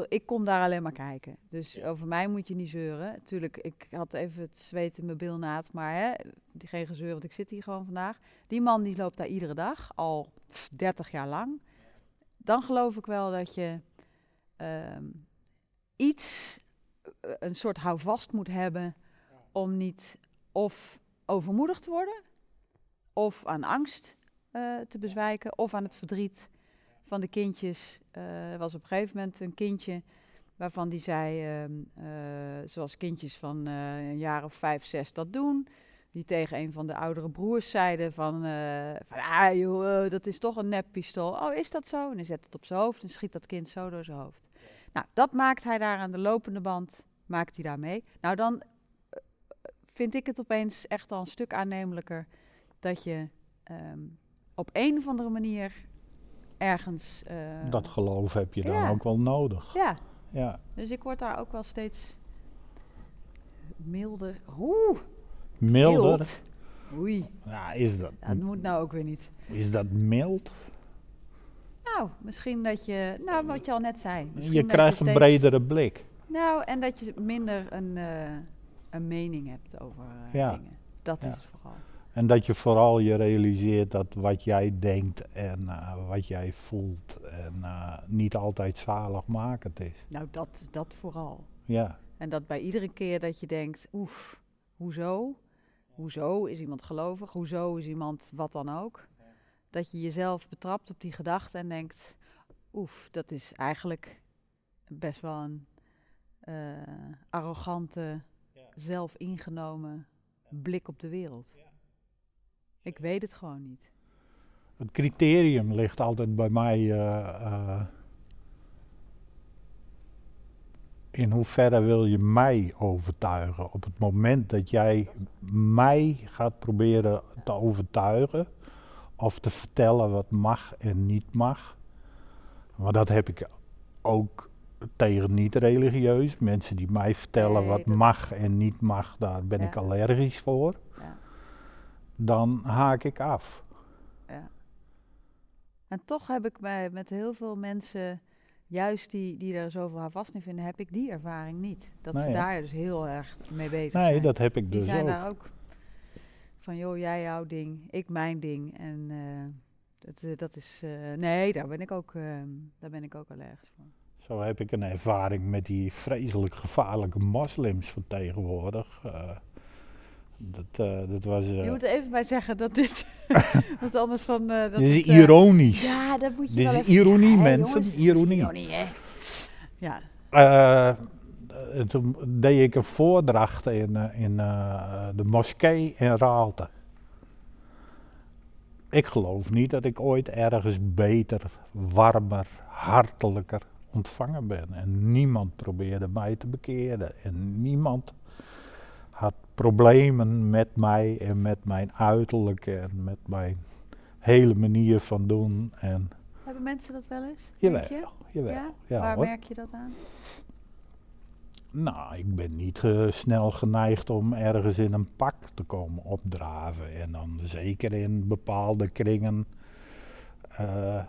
ik kom daar alleen maar kijken. Dus over mij moet je niet zeuren. Tuurlijk, ik had even het zweet in mijn bilnaad, maar hè, die geen gezeur, want ik zit hier gewoon vandaag. Die man die loopt daar iedere dag, al pff, 30 jaar lang. Dan geloof ik wel dat je ehm, iets, eh, een soort houvast moet hebben om niet of overmoedig te worden, of aan angst eh, te bezwijken, of aan het verdriet van de kindjes. Eh, er was op een gegeven moment een kindje waarvan die zei, ehm, eh, zoals kindjes van eh, een jaar of vijf, zes dat doen. Die tegen een van de oudere broers zeiden van, van ah joh, dat is toch een neppistool. Oh, is dat zo? En hij zet het op zijn hoofd en schiet dat kind zo door zijn hoofd. Nou, dat maakt hij daar aan de lopende band, maakt hij daar mee. Nou, dan vind ik het opeens echt al een stuk aannemelijker dat je ehm, op een of andere manier ergens... eh, Dat geloof heb je dan Ja. ook wel nodig. Ja, Ja. dus ik word daar ook wel steeds milder. Oeh, Milder. mild. Oei, Ja, is dat, dat moet nou ook weer niet. is dat mild? Nou, misschien dat je, nou wat je al net zei. Misschien Je krijgt een bredere blik. Nou, en dat je minder een, eh, een mening hebt over eh, Ja. dingen. Dat Ja. is het. En dat je vooral je realiseert dat wat jij denkt en eh, wat jij voelt en eh, niet altijd zaligmakend is. Nou, dat, dat vooral. Ja, En dat bij iedere keer dat je denkt, oef, hoezo? Hoezo is iemand gelovig? Hoezo is iemand wat dan ook? Dat je jezelf betrapt op die gedachte en denkt, oef, dat is eigenlijk best wel een eh, arrogante, zelfingenomen blik op de wereld. Ik weet het gewoon niet. het criterium ligt altijd bij mij eh, eh, in hoeverre wil je mij overtuigen. Op het moment dat jij mij gaat proberen te overtuigen of te vertellen wat mag en niet mag. Maar dat heb ik ook tegen niet-religieus. Mensen die mij vertellen Nee, wat mag en niet mag, daar ben ik allergisch voor. Dan haak ik af. Ja. En toch heb ik bij, met heel veel mensen, juist die, die er zoveel vast in vinden, heb ik die ervaring niet. Dat ze Nee, daar dus heel erg mee bezig Nee, zijn. dat heb ik die dus zijn ook. daar ook van, joh, jij jouw ding, ik mijn ding. En eh, dat, eh, dat is, eh, nee, daar ben ik ook, eh, daar ben ik ook allergisch voor. Zo heb ik een ervaring met die vreselijk gevaarlijke moslims van tegenwoordig. Dat, eh, dat was. eh, Je moet er even bij zeggen dat dit, want anders dan... eh, dat dit is het, ironisch. Ja, dat moet je Dit wel is ironie, zeggen. Mensen, jongens, ironie. ironie, hè. Ja. Toen deed ik een voordracht in, in de moskee in Raalte. Ik geloof niet dat ik ooit ergens beter, warmer, hartelijker ontvangen ben. En niemand probeerde mij te bekeren. En niemand problemen met mij en met mijn uiterlijk en met mijn hele manier van doen. En Hebben mensen dat wel eens? jawel, je? jawel. Ja? Ja, Waar hoor. merk je dat aan? Nou, ik ben niet eh, snel geneigd om ergens in een pak te komen opdraven. En dan zeker in bepaalde kringen, eh,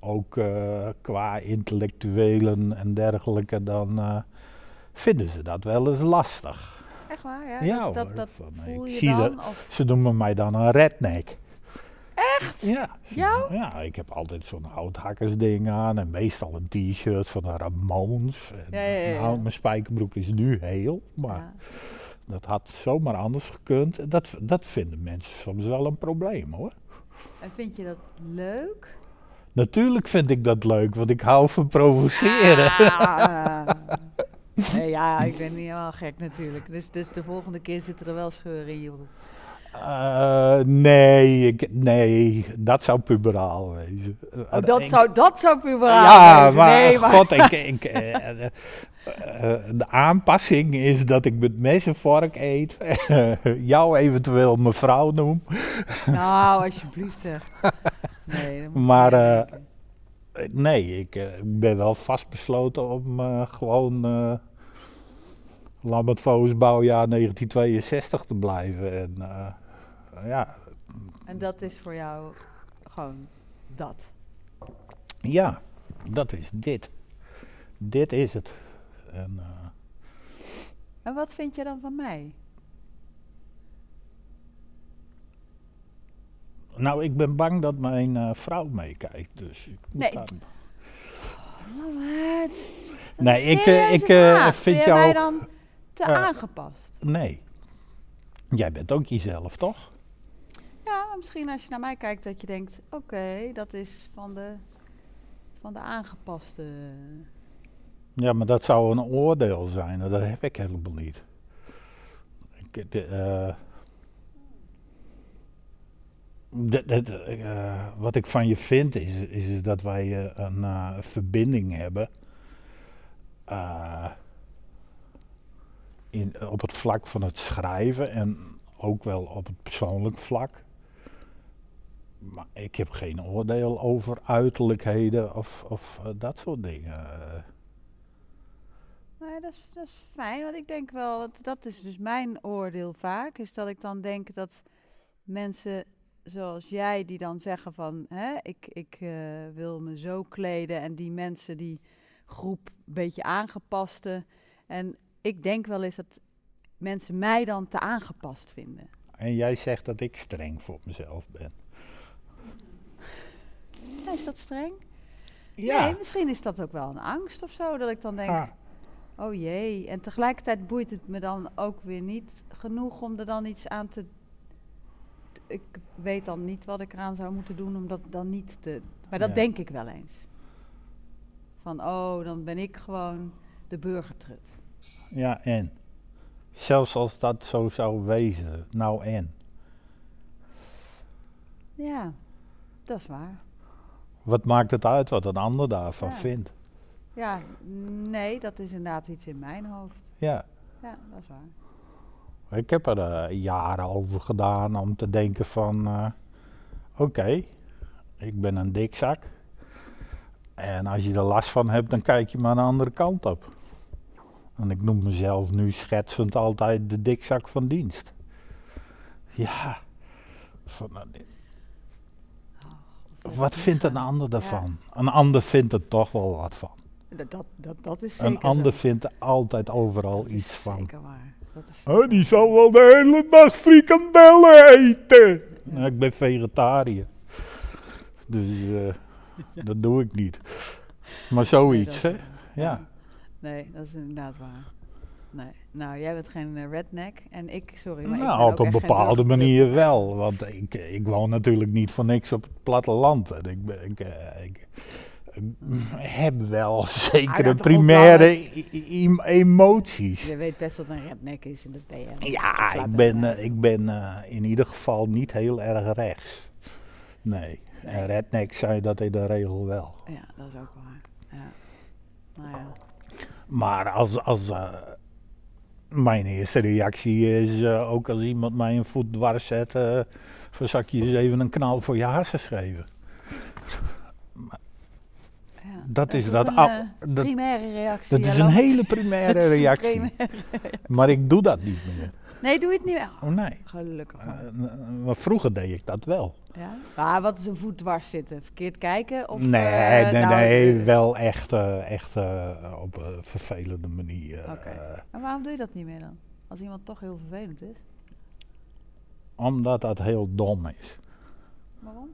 ook eh, qua intellectuelen en dergelijke, dan vinden ze dat wel eens lastig. Echt waar? Ja, Ja, dat, dat, voel ik je zie dan? dat- Ze noemen mij dan een redneck. Echt? Ja. Jou? Ja, ik heb altijd zo'n houthakkersding aan en meestal een t-shirt van de Ramones. En, Ja, ja. Nou, mijn spijkerbroek is nu heel, maar... Dat had zomaar anders gekund. Dat, dat vinden mensen soms wel een probleem hoor. En vind je dat leuk? Natuurlijk vind ik dat leuk, want ik hou van provoceren. Ah. Nee, ja, ik ben niet helemaal gek natuurlijk. Dus, dus de volgende keer zitten er wel scheuren in je broek. Eh, nee, ik, nee, dat zou puberaal wezen. Oh, dat, Ik- zou, dat zou puberaal Ja, wezen. maar, nee, maar god, ik, ik, eh, eh, de aanpassing is dat ik met mes en vork eet. jou eventueel mevrouw noem. Nou, alsjeblieft zeg. Nee, Maar, Nee, ik ben wel vastbesloten om gewoon uh, Lambertvos bouwjaar 1962 te blijven. En eh, ja, En dat is voor jou gewoon dat. ja, dat is dit. Dit is het. En, eh, En wat vind je dan van mij? nou, ik ben bang dat mijn eh, vrouw meekijkt, dus ik moet Nee. daar- Lammert. dat Nee, ik, ik, vind jou- te Eh. aangepast? Nee. Jij bent ook jezelf, toch? Ja, misschien als je naar mij kijkt dat je denkt, oké, dat is van de, van de aangepaste. Ja, maar dat zou een oordeel zijn. Dat heb ik helemaal niet. Ik, de, eh, de- de- de, eh, wat ik van je vind is, is dat wij eh, een eh, verbinding hebben. In, op het vlak van het schrijven en ook wel op het persoonlijk vlak. Maar ik heb geen oordeel over uiterlijkheden of, of eh, dat soort dingen. Nee, dat is, dat is fijn, want ik denk wel, want dat is dus mijn oordeel vaak, is dat ik dan denk dat mensen zoals jij die dan zeggen van, hè, ik, ik eh, wil me zo kleden en die mensen die groep een beetje aangepaste. En ik denk wel eens dat mensen mij dan te aangepast vinden. En jij zegt dat ik streng voor mezelf ben. Ja, is dat streng? Nee, misschien is dat ook wel een angst of zo, dat ik dan denk, Ah, Oh jee, en tegelijkertijd boeit het me dan ook weer niet genoeg om er dan iets aan te. Ik weet dan niet wat ik eraan zou moeten doen om dat dan niet te. Maar dat Ja. denk ik wel eens. Van oh, dan ben ik gewoon de burgertrut. Ja, en? Zelfs als dat zo zou wezen, nou en? Ja, dat is waar. Wat maakt het uit wat een ander daarvan Ja. vindt? Ja, nee, dat is inderdaad iets in mijn hoofd. Ja, Ja, dat is waar. ik heb er eh, jaren over gedaan om te denken van... eh, Oké, ik ben een dikzak. En als je er last van hebt, dan kijk je maar een andere kant op. En ik noem mezelf nu schetsend altijd de dikzak van dienst. Ja, van, eh, Dat Wat vindt een ander Ja, daarvan? Een ander vindt er toch wel wat van. Dat, dat, dat, is zeker Een ander zo. vindt er altijd overal Dat iets van. Zeker waar. Dat is Oh, die zal wel de hele dag frikandellen eten. Nou, ik ben vegetariër. Dus eh, dat doe ik niet. Maar zoiets, hè? Ja. Nee, dat is inderdaad waar. Nee. Nou, jij bent geen eh, redneck en ik, sorry, maar ik Nou, op een bepaalde manier wel. Want ik, ik woon natuurlijk niet voor niks op het platteland. En ik, ik, eh, ik, heb wel zekere primaire e- e- emoties. Je weet best wat een redneck is in de PR. Ja, ik ben, eh, ik ben eh, in ieder geval niet heel erg rechts. Nee. En Nee. rednecks zijn dat in de regel wel. Ja, dat is ook waar. Ja. Nou ja. Maar als, als eh, mijn eerste reactie is, eh, ook als iemand mij een voet dwars zet, eh van je eens even een knal voor je harsen geven. ja. Dat is dat een dat- primaire reactie. Dat is een hele primaire reactie. Maar ik doe dat niet meer. Nee, doe je het niet meer. Oh nee. Gelukkig maar. n- maar vroeger deed ik dat wel. Ja? Maar wat is een voet dwars zitten? Verkeerd kijken? Of, nee, eh, nee, nou, nee, wel echt, eh, echt eh, op een vervelende manier. Oké. En waarom doe je dat niet meer dan? Als iemand toch heel vervelend is? omdat dat heel dom is. Waarom?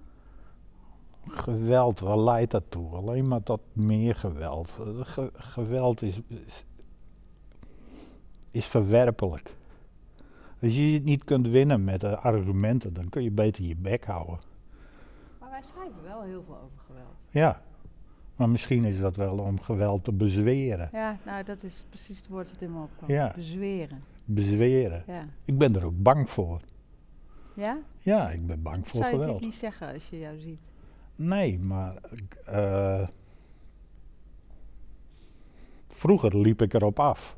Geweld, waar leidt dat toe? Alleen maar tot meer geweld. Ge- geweld is, is, is verwerpelijk. Als je het niet kunt winnen met argumenten, dan kun je beter je bek houden. Maar wij schrijven wel heel veel over geweld. Ja, maar misschien is dat wel om geweld te bezweren. Ja, nou dat is precies het woord dat in me opkwam. Ja. Bezweren. Bezweren. Ja? Ik ben er ook bang voor. Ja? Ja, ik ben bang Dat voor zou je geweld. natuurlijk niet zeggen als je jou ziet. Nee, maar eh, vroeger liep ik erop af.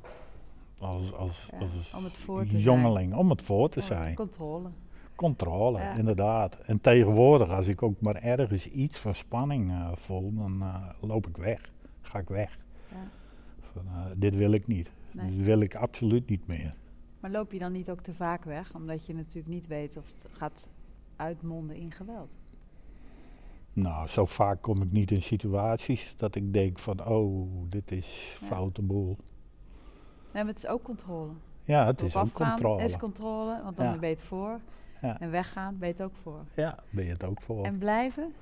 Als, als, Ja, als om het zijn. jongeling, om het voor te zijn. Controle. Controle, Ja. inderdaad. En tegenwoordig, als ik ook maar ergens iets van spanning eh, voel, dan eh, loop ik weg. Ga ik weg. Ja. Van, eh, dit wil ik niet. Nee. Dit wil ik absoluut niet meer. Maar loop je dan niet ook te vaak weg? Omdat je natuurlijk niet weet of het gaat uitmonden in geweld. Nou, zo vaak kom ik niet in situaties dat ik denk van, oh, dit is foute boel. Nee, maar het is ook controle. Ja, het is ook controle. is controle, want dan Ja. ben je het voor. Ja. En weggaan ben je het ook voor. Ja, ben je het ook voor. En blijven?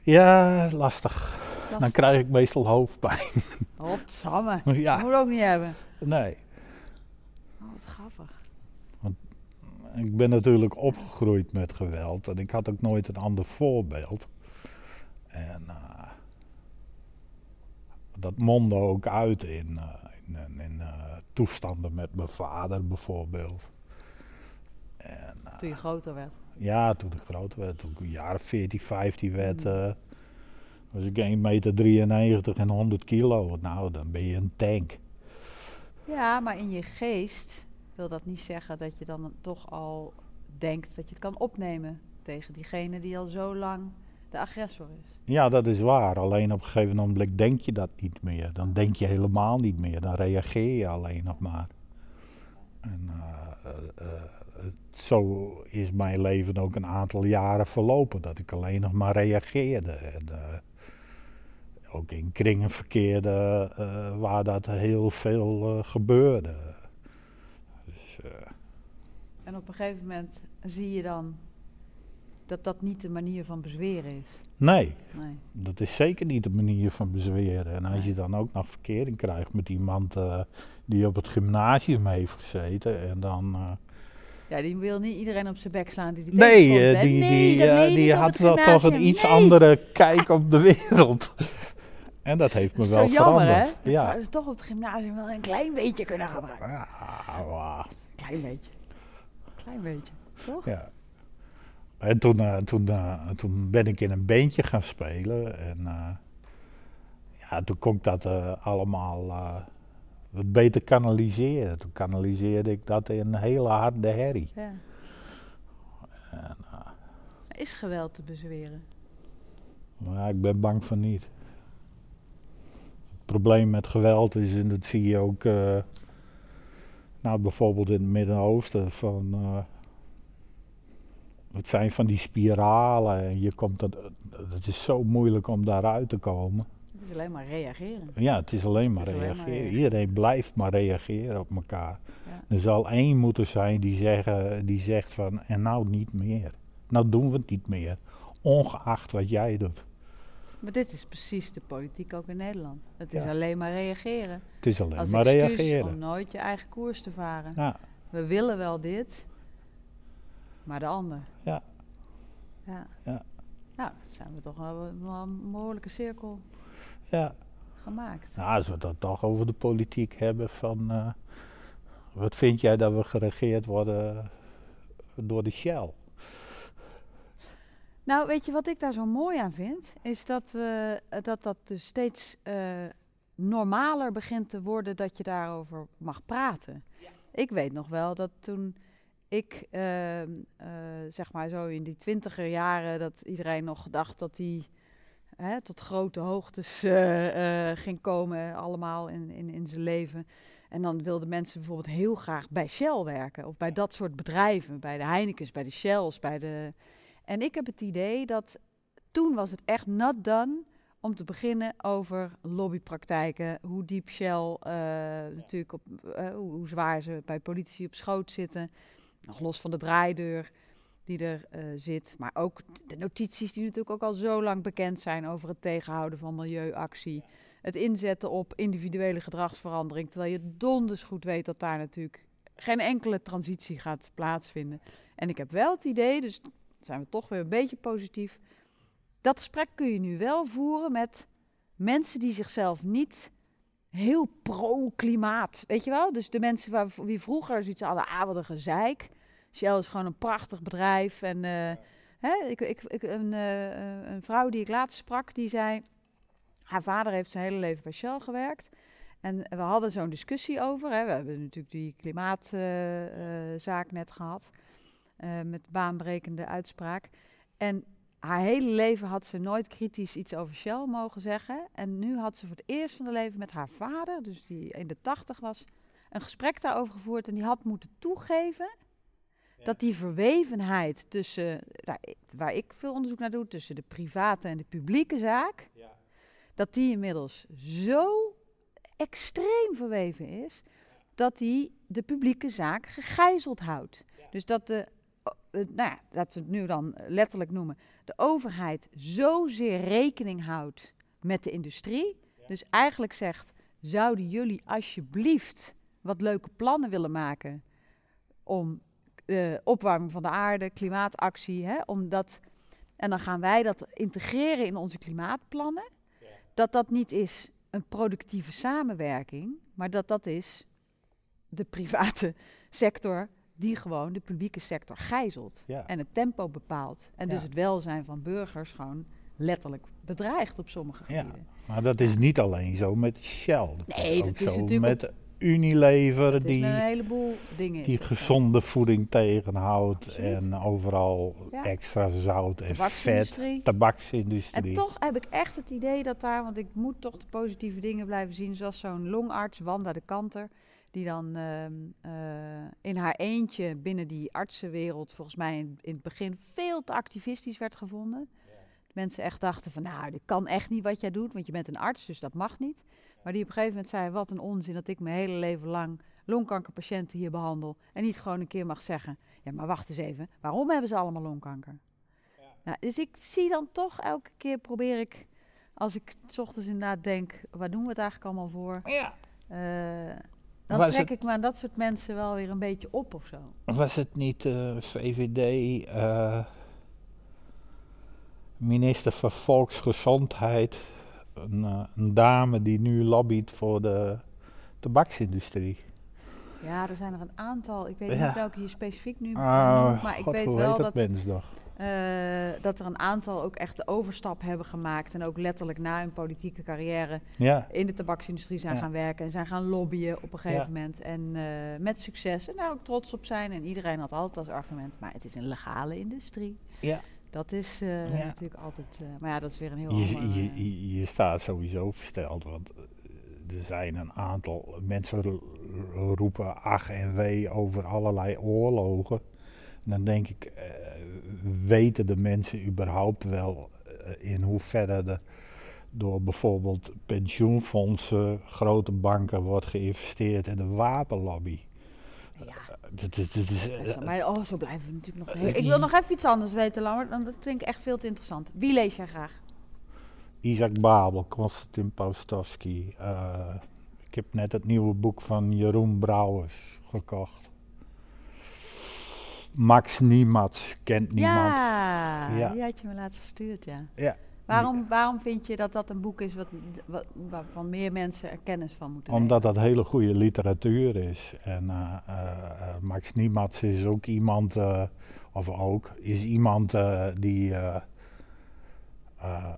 Ja, lastig. Dan krijg ik meestal hoofdpijn. Godsamme. Dat ja, moet ook niet hebben. nee. Oh, wat grappig. Ik ben natuurlijk opgegroeid met geweld en ik had ook nooit een ander voorbeeld. En eh, dat mondde ook uit in, eh, in, in, eh, toestanden met mijn vader bijvoorbeeld. En, eh, Toen je groter werd. Ja, toen ik groot werd, toen ik een jaar of 14, 15 werd, Mm. eh, was ik 1,93 meter 93 en 100 kilo. Nou, dan ben je een tank. Ja, maar in je geest wil dat niet zeggen dat je dan toch al denkt dat je het kan opnemen tegen diegene die al zo lang de agressor is. Ja, dat is waar. Alleen op een gegeven moment denk je dat niet meer. Dan denk je helemaal niet meer. Dan reageer je alleen nog maar. En eh, eh, eh, zo is mijn leven ook een aantal jaren verlopen. Dat ik alleen nog maar reageerde. En, ook in kringen verkeerde waar dat heel veel gebeurde. Dus, En op een gegeven moment zie je dan dat dat niet de manier van bezweren is. nee, Nee. Dat is zeker niet de manier van bezweren. En als Nee. je dan ook nog verkering krijgt met iemand eh, die op het gymnasium heeft gezeten en dan... eh, Ja, die wil niet iedereen op zijn bek slaan die die nee, tegenkomt, eh, hè? die, Nee, die, die had wel toch een iets andere kijk op de wereld. en dat heeft me Dat wel jammer, hè? veranderd. Dat Ja. zouden ze toch op het gymnasium wel een klein beetje kunnen gebruiken. Ja, wauw. Klein beetje. Klein beetje, toch? Ja. En toen, eh, toen, eh, toen ben ik in een bandje gaan spelen. En eh, ja, toen kon ik dat allemaal wat beter kanaliseren. Toen kanaliseerde ik dat in een hele harde herrie. Ja. En, Is geweld te bezweren? maar ik ben bang van niet. Het probleem met geweld is, en dat zie je ook nou, bijvoorbeeld in het Midden-Oosten, van het zijn van die spiralen en je komt dat, het is zo moeilijk om daaruit te komen. Het is alleen maar reageren. Ja, het is alleen maar alleen reageren. maar reageren. Iedereen blijft maar reageren op elkaar. Ja. Er zal één moeten zijn die, zeggen, die zegt van, en nou niet meer. Nou doen we het niet meer, ongeacht wat jij doet. Maar dit is precies de politiek ook in Nederland. Het is Ja. alleen maar reageren. Het is alleen Als maar reageren. om nooit je eigen koers te varen. Ja, We willen wel dit, maar de ander. Ja. Ja. Ja. Nou, zijn we toch wel een, een behoorlijke cirkel Ja. gemaakt. Nou, als we het dan toch over de politiek hebben van... eh, wat vind jij dat we geregeerd worden door de Shell? Nou, weet je wat ik daar zo mooi aan vind? Is dat we, eh, dat, dat dus steeds eh, normaler begint te worden dat je daarover mag praten. Ik weet nog wel dat toen ik, ehm, eh, zeg maar zo in die twintiger jaren, dat iedereen nog gedacht dat die hè, tot grote hoogtes eh, eh, ging komen, allemaal in, in, in zijn leven. En dan wilden mensen bijvoorbeeld heel graag bij Shell werken, of bij dat soort bedrijven, bij de Heinekens, bij de Shells, bij de... En ik heb het idee dat toen was het echt not done om te beginnen over lobbypraktijken, hoe diep Shell natuurlijk op, hoe, hoe zwaar ze bij politici op schoot zitten, nog los van de draaideur die er eh, zit, maar ook de notities die natuurlijk ook al zo lang bekend zijn over het tegenhouden van milieuactie, het inzetten op individuele gedragsverandering, terwijl je donders goed weet dat daar natuurlijk geen enkele transitie gaat plaatsvinden. En ik heb wel het idee, dus zijn we toch weer een beetje positief. Dat gesprek kun je nu wel voeren met mensen die zichzelf niet heel pro-klimaat, weet je wel? Dus de mensen waar, wie vroeger zoiets hadden, ah, wat een gezeik. Shell is gewoon een prachtig bedrijf. En eh, hè, ik, ik, ik, een, eh, een vrouw die ik laatst sprak, die zei... Haar vader heeft zijn hele leven bij Shell gewerkt. En we hadden zo'n discussie over. Hè. We hebben natuurlijk die klimaatzaak net gehad. eh, met baanbrekende uitspraak. En haar hele leven had ze nooit kritisch iets over Shell mogen zeggen. En nu had ze voor het eerst van haar leven met haar vader, dus die in de tachtig was, een gesprek daarover gevoerd. En die had moeten toegeven dat die verwevenheid tussen, nou, waar ik veel onderzoek naar doe, tussen de private en de publieke zaak, dat die inmiddels zo extreem verweven is, dat die de publieke zaak gegijzeld houdt. Dus dat de, nou ja, dat we het nu dan letterlijk noemen, de overheid zozeer rekening houdt met de industrie. Dus eigenlijk zegt, zouden jullie alsjeblieft wat leuke plannen willen maken om eh, opwarming van de aarde, klimaatactie, hè, om dat, en dan gaan wij dat integreren in onze klimaatplannen. Dat dat niet is een productieve samenwerking, maar dat dat is de private sector die gewoon de publieke sector gijzelt Ja. en het tempo bepaalt. En dus Ja. het welzijn van burgers gewoon letterlijk bedreigt op sommige Ja. gebieden. Maar dat is niet alleen zo met Shell. Dat Nee, is dat is zo natuurlijk met Unilever, die, een heleboel dingen. die gezonde voeding tegenhoudt. Absoluut. En overal Ja. extra zout en vet. Tabaksindustrie. Tabaksindustrie. En toch heb ik echt het idee dat daar, want ik moet toch de positieve dingen blijven zien, zoals zo'n longarts, Wanda de Kanter, die dan ehm, eh, in haar eentje binnen die artsenwereld volgens mij in, in het begin veel te activistisch werd gevonden. Mensen echt dachten van, nou, dit kan echt niet wat jij doet, want je bent een arts, dus dat mag niet. Maar die op een gegeven moment zei, wat een onzin dat ik mijn hele leven lang longkankerpatiënten hier behandel en niet gewoon een keer mag zeggen, ja, maar wacht eens even, waarom hebben ze allemaal longkanker? Nou, dus ik zie dan toch elke keer probeer ik, als ik 's ochtends inderdaad denk, waar doen we het eigenlijk allemaal voor? Ja. Eh, dan Was trek het- ik me aan dat soort mensen wel weer een beetje op of zo. Was het niet eh, VVD, eh, minister van Volksgezondheid, een, eh, een dame die nu lobbyt voor de tabaksindustrie? Ja, er zijn er een aantal. Ik weet Ja. niet welke je specifiek nu Ah, noemt, maar ik weet hoe wel heet dat, dat mens nog? Eh, dat er een aantal ook echt de overstap hebben gemaakt en ook letterlijk na hun politieke carrière Ja, in de tabaksindustrie zijn Ja. gaan werken en zijn gaan lobbyen op een gegeven Ja. moment. En eh, met succes en daar ook trots op zijn. En iedereen had altijd als argument, maar het is een legale industrie. ja. Dat is eh, natuurlijk altijd, maar ja, dat is weer een heel Je, ander... je, je, staat sowieso versteld, want er zijn een aantal mensen ro- roepen ach en wee over allerlei oorlogen. Dan denk ik, weten de mensen überhaupt wel eh, in hoeverre er door bijvoorbeeld pensioenfondsen, grote banken wordt geïnvesteerd in de wapenlobby? ja, Dat, is- dat is, eh, maar oh, zo blijven we natuurlijk nog... eh, Ik wil nog even iets anders weten, Lammert, want dat vind ik echt veel te interessant. Wie lees jij graag? Isaac Babel, Konstantin Paustovsky. eh, ik heb net het nieuwe boek van Jeroen Brouwers gekocht. Max Niematz kent niemand. Ja, Ja. die had je me laatst gestuurd, ja. Ja. Waarom, waarom vind je dat dat een boek is wat, wat, waarvan meer mensen er kennis van moeten nemen? Omdat dat hele goede literatuur is. En eh, eh, eh, Max Niematz is ook iemand, of ook, is iemand die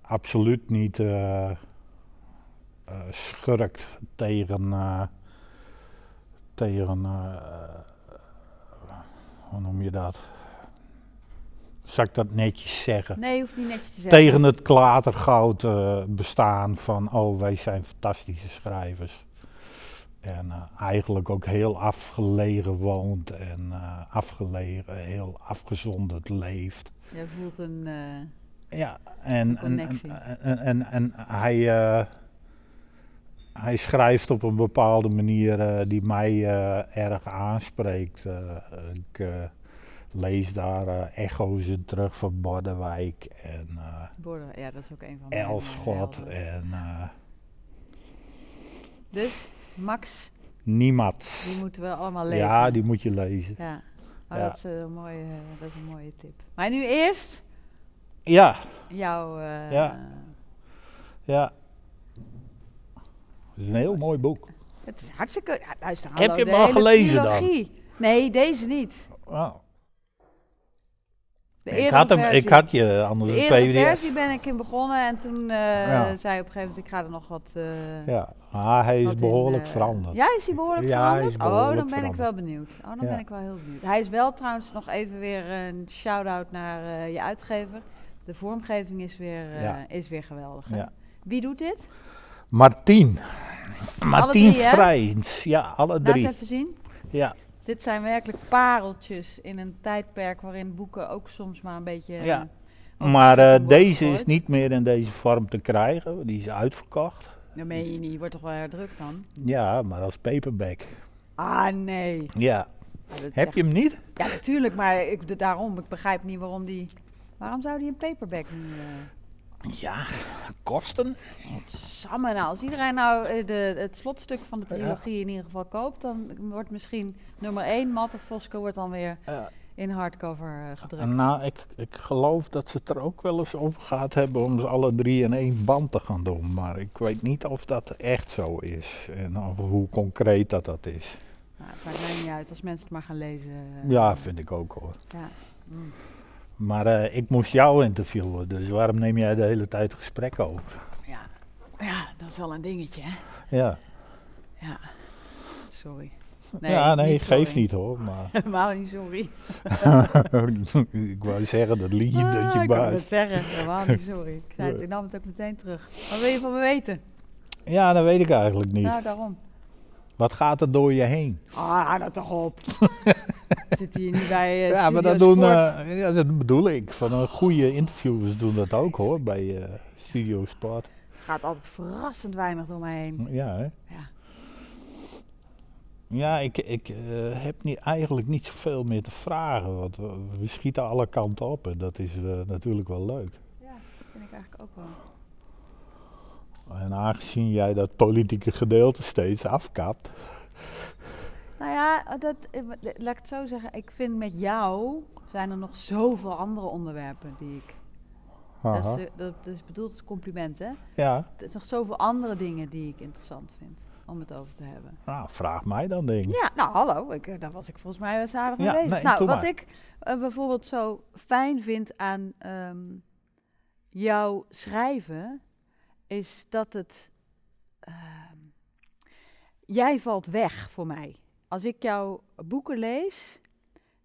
absoluut niet schurkt tegen, tegen hoe noem je dat? Zal ik dat netjes zeggen? Nee, hoeft niet netjes te zeggen. Tegen het klatergoud eh, bestaan van, oh wij zijn fantastische schrijvers. En eh, eigenlijk ook heel afgelegen woont en eh, afgelegen, heel afgezonderd leeft. Je voelt een... eh, Ja, en, en, en, en, en, en hij, hij schrijft op een bepaalde manier eh, die mij eh, erg aanspreekt. Eh, ik lees daar echo's in terug van Bordewijk en Border, ja, dat is ook een van mijn... Elschot en Dus, Max, Niematz. die moeten we allemaal lezen. Ja, die moet je lezen. Ja, oh, Ja. Dat, is een mooie, dat is een mooie tip. Maar nu eerst Ja, jouw... Ja. ja. Het is een heel mooi boek. Het is hartstikke... Ja, luister, Heb je hem al gelezen dan? Nee, deze niet. Oh. De Ik, had hem, versie. ik had je anders De pdf. versie ben ik in begonnen en toen eh, Ja. zei op een gegeven moment, ik ga er nog wat... eh, Ja, ah, hij wat is in, behoorlijk eh, veranderd. Ja, is hij behoorlijk Ja, hij veranderd? oh, dan ben ik wel benieuwd. Oh, dan Ja. ben ik wel heel benieuwd. Hij is wel trouwens nog even weer een shout-out naar eh, je uitgever. De vormgeving is weer, eh, Ja. is weer geweldig. Wie doet dit? Martien. Martien? Vrijns. Ja, alle Laat drie. even zien. Ja, Dit zijn werkelijk pareltjes in een tijdperk waarin boeken ook soms maar een beetje... eh, Ja. over maar eh, deze is niet meer in deze vorm te krijgen. Die is uitverkocht. Dat meen je niet, wordt toch wel herdrukt dan? Ja, maar als paperback. Ah, nee. Ja. Heb je hem niet? Ja, natuurlijk, maar ik, daarom, ik begrijp niet waarom die... Waarom zou die een paperback nu... eh, Ja, kosten. Samen nou, als iedereen nou eh, de, het slotstuk van de Ja. trilogie in ieder geval koopt, dan wordt misschien nummer 1, Matte Fosco, wordt dan weer Ja. in hardcover eh, gedrukt. Nou, ik, ik geloof dat ze het er ook wel eens over gehad hebben om ze alle drie in één band te gaan doen. Maar ik weet niet of dat echt zo is. En of hoe concreet dat dat is. Nou, het maakt mij niet uit als mensen het maar gaan lezen. eh, Ja, vind ik ook hoor. ja. Mm. Maar eh, ik moest jou interviewen, dus waarom neem jij de hele tijd gesprek over? ja. Ja, dat is wel een dingetje, hè? Ja, Ja. Sorry. ja nee, niet geef sorry. niet hoor. Maar Helemaal niet sorry. ik wou zeggen, dat liedje Ah, dat je ik wou zeggen, helemaal niet sorry. Ik, zei het, ik nam het ook meteen terug. Wat wil je van me weten? Ja, dat weet ik eigenlijk niet. Nou, daarom. Wat gaat er door je heen? Ah, dat toch op. Zit hier niet bij eh ja, maar dat, doen, eh, ja, dat bedoel ik. Van een goede interviewers doen dat ook hoor, bij eh, Studio Sport. gaat altijd verrassend weinig door mij heen. Ja, hè? Ja. Ja, ik, ik eh, heb niet, eigenlijk niet zoveel meer te vragen. Want we, we schieten alle kanten op en dat is eh, natuurlijk wel leuk. ja, vind ik eigenlijk ook wel. En aangezien jij dat politieke gedeelte steeds afkapt. Nou ja, dat, laat ik het zo zeggen. Ik vind met jou zijn er nog zoveel andere onderwerpen die ik... Dat is, eh, dat is bedoeld als compliment, hè? Ja, Er is nog zoveel andere dingen die ik interessant vind om het over te hebben. nou, vraag mij dan ding. Ja, nou hallo, ik, eh, daar was ik volgens mij wel aardig mee bezig. nee, nou, wat maar. ik eh, bijvoorbeeld zo fijn vind aan ehm, jouw schrijven, is dat het... ehm, jij valt weg voor mij. Als ik jouw boeken lees,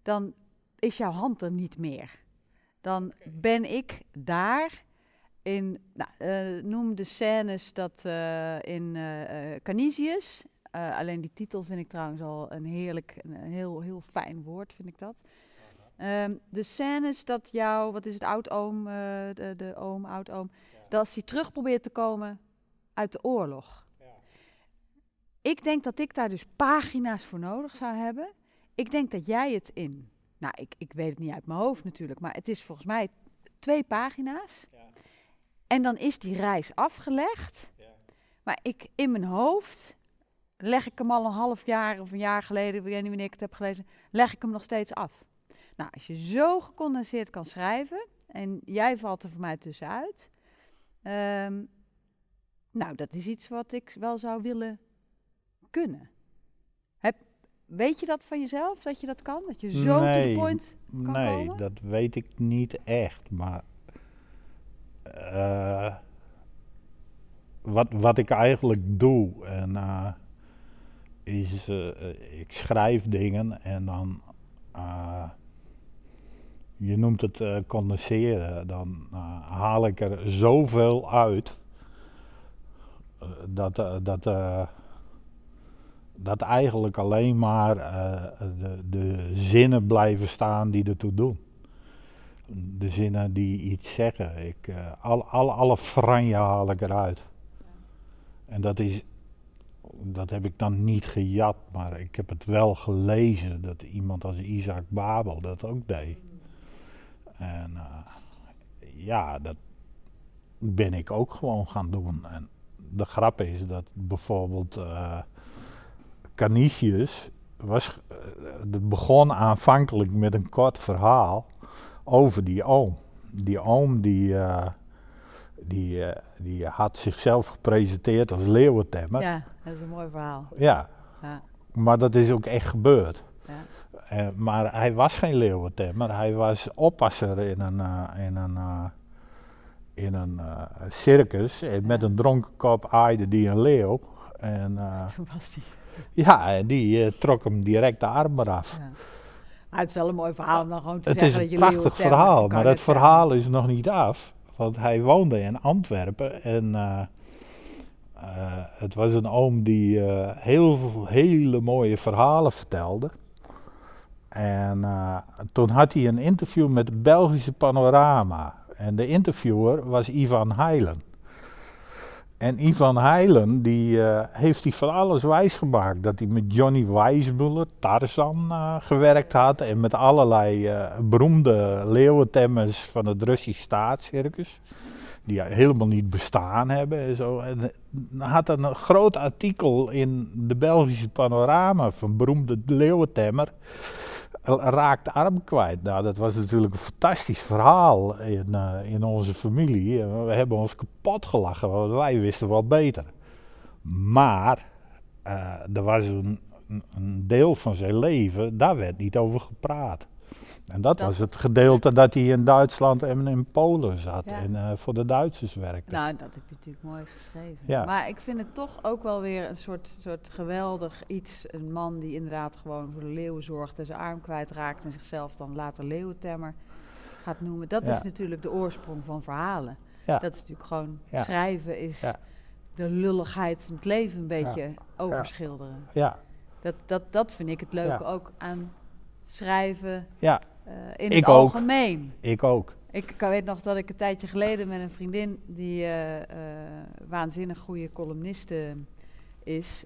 dan is jouw hand er niet meer. Dan ben ik daar in, nou, eh, noem de scènes dat eh, in eh Canisius. Alleen die titel vind ik trouwens al een heerlijk, een heel, heel fijn woord, vind ik dat. Ehm, de scènes dat jouw, wat is het, oud-oom, de, de oom, oud-oom, dat als hij terug probeert te komen uit de oorlog. Ik denk dat ik daar dus pagina's voor nodig zou hebben. Ik denk dat jij het in, nou, ik, ik weet het niet uit mijn hoofd natuurlijk, maar het is volgens mij twee pagina's. En dan is die reis afgelegd. Maar ik in mijn hoofd leg ik hem al een half jaar of een jaar geleden, ik weet niet wanneer ik het heb gelezen, leg ik hem nog steeds af. Nou, als je zo gecondenseerd kan schrijven, en jij valt er voor mij tussenuit. Ehm, nou, dat is iets wat ik wel zou willen kunnen. Heb, weet je dat van jezelf, dat je dat kan? Dat je zo to the Nee, point kan nee, komen? dat weet ik niet echt. Maar eh, wat, wat ik eigenlijk doe, en, eh, is eh, ik schrijf dingen en dan, je noemt het eh, condenseren, dan eh, haal ik er zoveel uit eh, dat, dat, dat eigenlijk alleen maar de, de zinnen blijven staan die ertoe doen. De zinnen die iets zeggen. Ik, al, al, alle franje haal ik eruit. En dat is, dat heb ik dan niet gejat, maar ik heb het wel gelezen dat iemand als Isaac Babel dat ook deed. En eh, ja, dat ben ik ook gewoon gaan doen. En de grap is dat bijvoorbeeld eh Canisius was, eh, het begon aanvankelijk met een kort verhaal over die oom. Die oom die, eh, die, eh, die had zichzelf gepresenteerd als leeuwentemmer. Ja, dat is een mooi verhaal. Ja, Ja, maar dat is ook echt gebeurd. Eh, maar hij was geen leeuwentemmer, hij was oppasser in een, eh, in een, eh, in een circus. En met een dronken kop aaide die een leeuw. En Toen was die. ja, en die trok hem direct de arm eraf. Ja. Maar het is wel een mooi verhaal om dan gewoon te Het zeggen is een dat je prachtig leeuwentemmer- verhaal, ik kan maar het verhaal is nog niet af. Want hij woonde in Antwerpen en het was een oom die heel veel hele mooie verhalen vertelde. En eh, toen had hij een interview met het Belgische Panorama. En de interviewer was Ivan Heilen. En Ivan Heilen die, eh, heeft hij van alles wijsgemaakt. Dat hij met Johnny Weissmuller, Tarzan, eh, gewerkt had. En met allerlei beroemde leeuwentemmers van het Russisch staatscircus. Die helemaal niet bestaan hebben en zo. En had een groot artikel in de Belgische Panorama van beroemde leeuwentemmer. Raakt arm kwijt. Nou, dat was natuurlijk een fantastisch verhaal in, eh, in onze familie. We hebben ons kapot gelachen, want wij wisten wel beter. Maar eh, er was een deel van zijn leven, daar werd niet over gepraat. En dat, Dat- was het gedeelte dat hij in Duitsland en in Polen zat Ja. en eh, voor de Duitsers werkte. Nou, dat heb je natuurlijk mooi geschreven. Ja. Maar ik vind het toch ook wel weer een soort, soort geweldig iets. Een man die inderdaad gewoon voor de leeuwen zorgt en zijn arm kwijtraakt en zichzelf dan later leeuwentemmer gaat noemen. Dat Ja. is natuurlijk de oorsprong van verhalen. Dat is natuurlijk gewoon schrijven is de lulligheid van het leven een beetje overschilderen. Ja, Dat, dat, dat vind ik het leuke ook aan schrijven ja, eh, in Ik het ook. algemeen. ik ook. Ik kan- weet nog dat ik een tijdje geleden met een vriendin die eh, eh, waanzinnig goede columniste is,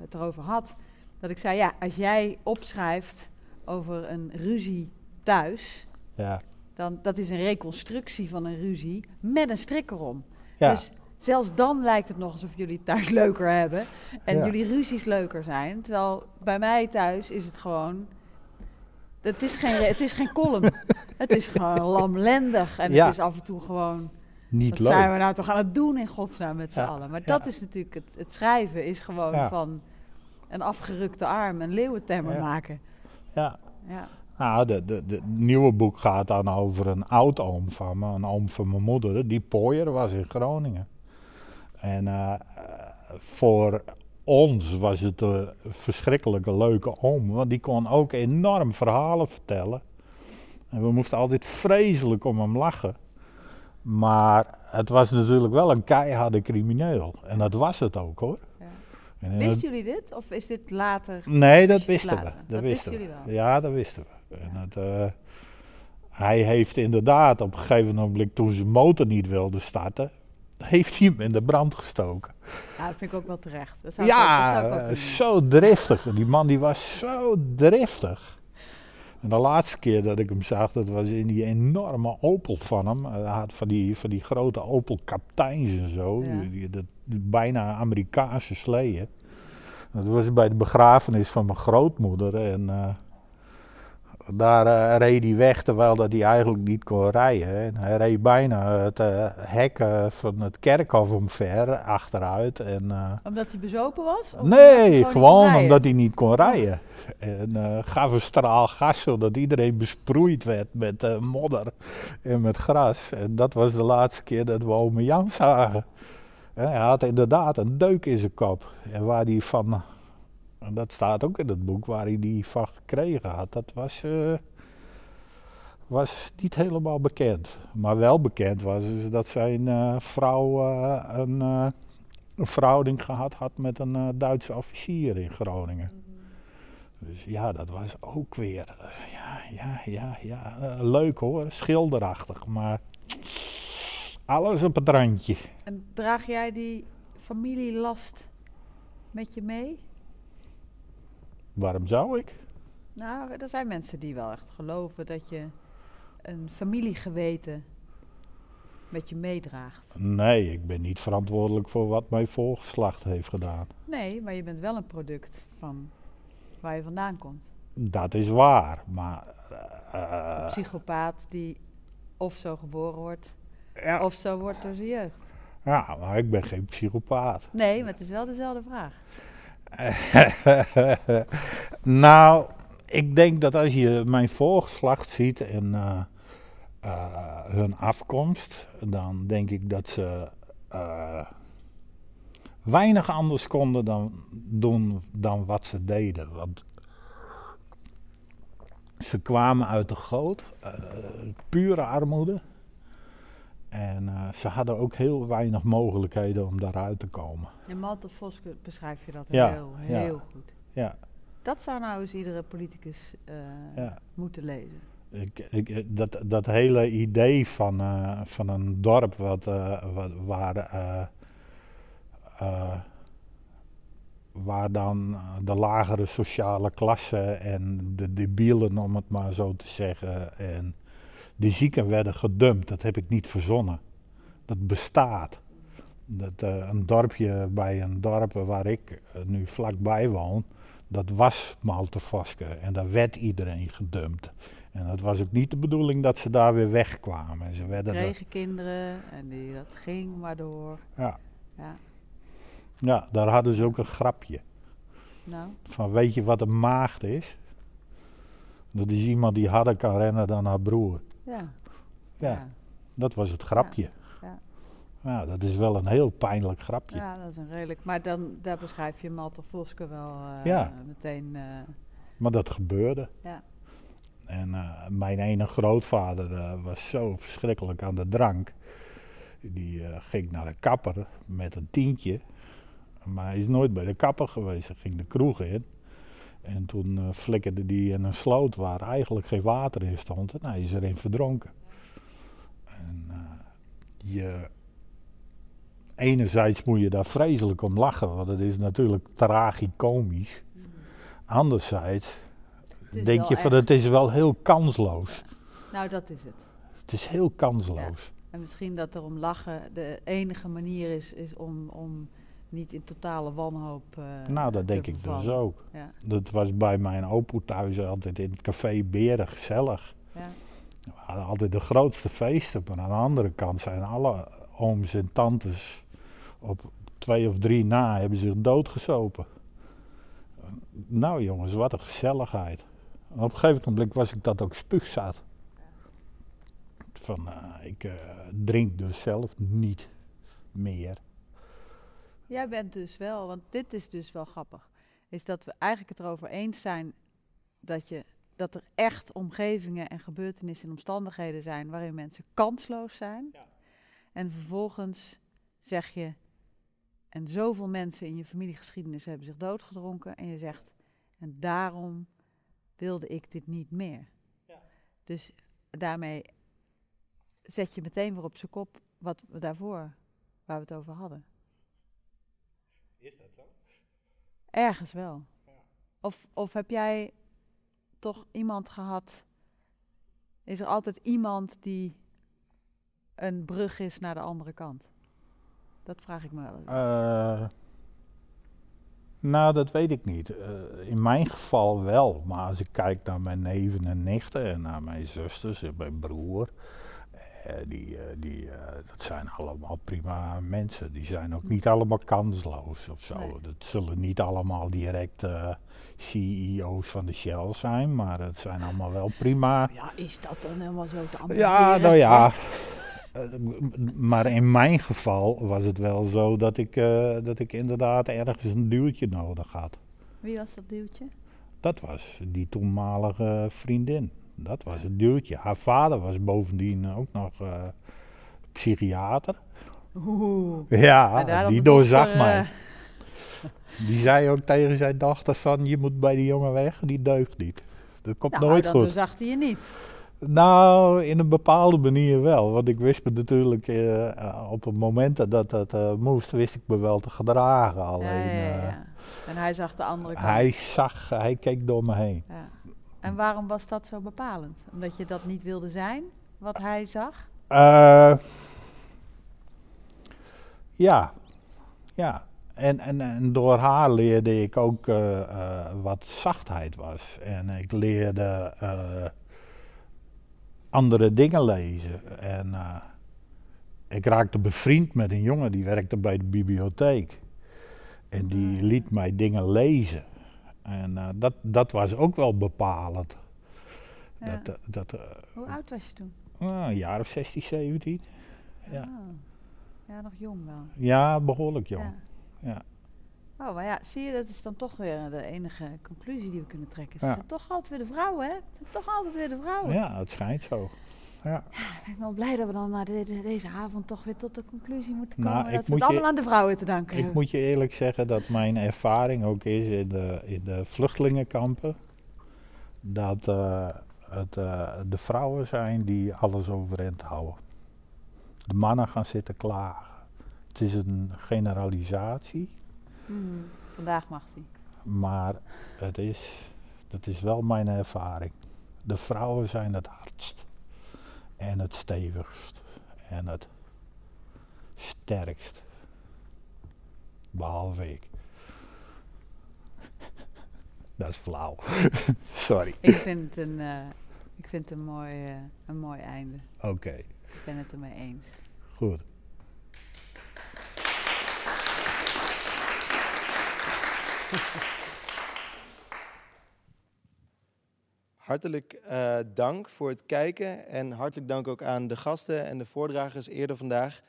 het erover had. Dat ik zei, ja, als jij opschrijft over een ruzie thuis, Ja, dan dat is een reconstructie van een ruzie met een strik erom. ja, Dus zelfs dan lijkt het nog alsof jullie het thuis leuker hebben en Ja. jullie ruzies leuker zijn. Terwijl bij mij thuis is het gewoon. Het is geen, het is geen column. het is gewoon lamlendig. En Ja. het is af en toe gewoon. niet Wat leuk. zijn we nou toch aan het doen in godsnaam met z'n Ja, allen? Maar ja. dat is natuurlijk het, het schrijven, is gewoon van een afgerukte arm een leeuwentemmer maken. Ja. Ja. Nou, de, de, de, het nieuwe boek gaat dan over een oud-oom van me, een oom van mijn moeder, die pooier was in Groningen. En eh, eh, voor ons was het een verschrikkelijke leuke oom, want die kon ook enorm verhalen vertellen. En we moesten altijd vreselijk om hem lachen. Maar het was natuurlijk wel een keiharde crimineel. En dat was het ook hoor. Ja. Wisten jullie dit? Of is dit later? Nee, dat wisten we. Dat, Dat wisten we. jullie wel? Ja, dat wisten we. En het, eh, hij heeft inderdaad op een gegeven moment, toen zijn motor niet wilde starten, heeft hij hem in de brand gestoken. Ja, dat vind ik ook wel terecht. Dat zou ik ook, dat Ja, zou ook eh, zo driftig. Die man die was zo driftig. En de laatste keer dat ik hem zag, dat was in die enorme Opel van hem. Hij had van die, van die grote Opel kapiteins en zo. Ja. Die, die- dat, bijna Amerikaanse sleeën. Dat was bij de begrafenis van mijn grootmoeder. En eh, Daar eh, reed hij weg terwijl dat hij eigenlijk niet kon rijden. En hij reed bijna het eh, hek eh, van het kerkhof omver achteruit. En, Omdat hij bezopen was? Hij nee, gewoon omdat hij niet kon rijden. En gaf een straal gas zodat iedereen besproeid werd met modder en met gras. En dat was de laatste keer dat we ome Jan zagen. En hij had inderdaad een deuk in zijn kop. En waar hij van, en dat staat ook in het boek, waar hij die van gekregen had, dat was, eh, was niet helemaal bekend. Maar wel bekend was is dat zijn eh, vrouw eh, een, een verhouding gehad had met een Duitse officier in Groningen. Dus ja, dat was ook weer, ja, ja, ja, ja, leuk hoor, schilderachtig, maar alles op het randje. En draag jij die familielast met je mee? Waarom zou ik? Nou, er zijn mensen die wel echt geloven dat je een familiegeweten met je meedraagt. Nee, ik ben niet verantwoordelijk voor wat mijn voorgeslacht heeft gedaan. Nee, maar je bent wel een product van waar je vandaan komt. Dat is waar, maar... eh, Een psychopaat die of zo geboren wordt, ja, of zo wordt door zijn jeugd. ja, maar ik ben geen psychopaat. Nee, maar het is wel dezelfde vraag. nou, ik denk dat als je mijn voorgeslacht ziet en eh, eh, hun afkomst, dan denk ik dat ze eh, weinig anders konden dan doen dan wat ze deden. Want ze kwamen uit de goot, pure armoede. En eh, ze hadden ook heel weinig mogelijkheden om daaruit te komen. In Malte Voske beschrijf je dat Ja, heel, ja. heel goed. Ja, Dat zou nou eens iedere politicus eh, ja. moeten lezen. Ik, ik, dat, dat hele idee van, eh, van een dorp wat, wat, waar, waar dan de lagere sociale klasse en de debielen, om het maar zo te zeggen, en de zieken werden gedumpt, dat heb ik niet verzonnen. Dat bestaat. Dat, eh, een dorpje bij een dorp waar ik eh, nu vlakbij woon, dat was Maltevoske en daar werd iedereen gedumpt. En het was ook niet de bedoeling dat ze daar weer wegkwamen. En ze werden er- Kregen kinderen en die, dat ging maar door. ja. Ja, ja, daar hadden ze ook een grapje. nou, Van weet je wat een maagd is? Dat is iemand die harder kan rennen dan haar broer. Ja. Ja, dat was het grapje. ja. Ja, dat is wel een heel pijnlijk grapje. Ja, dat is een redelijk. Maar dan, daar beschrijf je Malte Voske wel eh, Ja. meteen. eh, Maar dat gebeurde. Ja. En eh, mijn ene grootvader was zo verschrikkelijk aan de drank. Die ging naar de kapper met een tientje. Maar hij is nooit bij de kapper geweest. Hij ging de kroeg in. En toen eh, flikkerde hij in een sloot waar eigenlijk geen water in stond. En hij is erin verdronken. En eh, je... Enerzijds moet je daar vreselijk om lachen, want het is natuurlijk tragicomisch. Anderzijds denk je van echt. het is wel heel kansloos. nou, dat is het. Het is heel kansloos. En misschien dat er om lachen de enige manier is, is om, om niet in totale wanhoop. eh, nou, dat denk ik dus ook. Ja, Dat was bij mijn opoe thuis altijd in het café Beren gezellig. ja. We hadden altijd de grootste feesten. Maar aan de andere kant zijn alle ooms en tantes op twee of drie na hebben zich doodgesopen. Nou jongens, wat een gezelligheid. En op een gegeven moment was ik dat ook spuugzat. Van, eh, ik eh, drink dus zelf niet meer. Jij bent dus wel, want dit is dus wel grappig, is dat we eigenlijk het erover eens zijn dat, je, dat er echt omgevingen en gebeurtenissen en omstandigheden zijn waarin mensen kansloos zijn. En vervolgens zeg je, en zoveel mensen in je familiegeschiedenis hebben zich doodgedronken en je zegt, en daarom wilde ik dit niet meer. Dus daarmee zet je meteen weer op zijn kop wat we daarvoor, waar we het over hadden. Is dat zo? Ergens wel. Of, of heb jij toch iemand gehad? Is er altijd iemand die een brug is naar de andere kant? Dat vraag ik me wel. Eh, Nou, dat weet ik niet. Eh, in mijn geval wel. Maar als ik kijk naar mijn neven en nichten en naar mijn zusters en mijn broer. Eh, die, eh, die, eh, dat zijn allemaal prima mensen. Die zijn ook niet allemaal kansloos of zo. Nee. Dat zullen niet allemaal direct CEO's van de Shell zijn. Maar het zijn allemaal wel prima. Ja, is dat dan helemaal zo te Ja, ambiëren? nou ja. Maar in mijn geval was het wel zo dat ik, dat ik inderdaad ergens een duwtje nodig had. Wie was dat duwtje? Dat was die toenmalige vriendin. Dat was het duwtje. Haar vader was bovendien ook nog eh, psychiater. Oeh. Ja, die doorzag dochter, mij. eh, Die zei ook tegen zijn dochter van, je moet bij die jongen weg, die deugt niet. Dat komt nou, nooit goed. doorzag hij je niet. Nou, in een bepaalde manier wel. Want ik wist me natuurlijk eh, eh, op het moment dat dat eh, moest, wist ik me wel te gedragen. Alleen, ja, ja, ja, eh, ja. En hij zag de andere kant. hij zag, hij keek door me heen. Ja. En waarom was dat zo bepalend? Omdat je dat niet wilde zijn, wat hij zag? Eh, ja, ja. En, en, en door haar leerde ik ook eh, eh, wat zachtheid was. En ik leerde andere dingen lezen. En ik raakte bevriend met een jongen die werkte bij de bibliotheek. En die Ah. liet mij dingen lezen. En eh, dat, dat was ook wel bepalend. Ja. Dat, eh, dat, eh, Hoe oud was je toen? ah, een jaar of 16, 17. Ja. Ah. Ja, nog jong wel. Ja, behoorlijk jong. Ja. Ja. Oh, maar ja, zie je, dat is dan toch weer de enige conclusie die we kunnen trekken. Ja. Het zijn toch altijd weer de vrouwen, hè? Het zijn toch altijd weer de vrouwen. Ja, het schijnt zo. Ja. Ik ben wel blij dat we dan na de- de- deze avond toch weer tot de conclusie moeten komen Nou, ik dat we het je- allemaal aan de vrouwen te danken Ik hebben. moet je eerlijk zeggen dat mijn ervaring ook is in de, in de vluchtelingenkampen. Dat eh, het eh, de vrouwen zijn die alles overeind houden. De mannen gaan zitten klagen. Het is een generalisatie, Hmm, vandaag mag hij. maar het is, dat is wel mijn ervaring. De vrouwen zijn het hardst en het stevigst en het sterkst. Behalve ik. Dat is flauw. Sorry. Ik vind het een, eh, ik vind het een, mooi, eh, een mooi einde. Oké, Ik ben het ermee eens. goed. Hartelijk eh, dank voor het kijken en hartelijk dank ook aan de gasten en de voordragers eerder vandaag.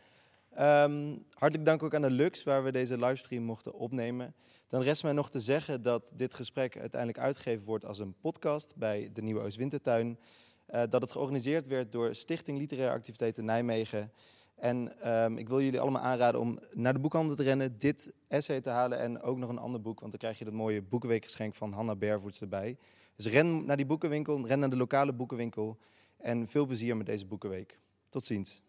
Ehm, hartelijk dank ook aan de Lux waar we deze livestream mochten opnemen. Dan rest mij nog te zeggen dat dit gesprek uiteindelijk uitgegeven wordt als een podcast bij de Nieuwe Oostwintertuin. Eh dat het georganiseerd werd door Stichting Literaire Activiteiten Nijmegen. En ehm, ik wil jullie allemaal aanraden om naar de boekhandel te rennen, dit essay te halen en ook nog een ander boek, want dan krijg je dat mooie boekenweekgeschenk van Hanna Bervoets erbij. Dus ren naar die boekenwinkel, ren naar de lokale boekenwinkel en veel plezier met deze boekenweek. Tot ziens.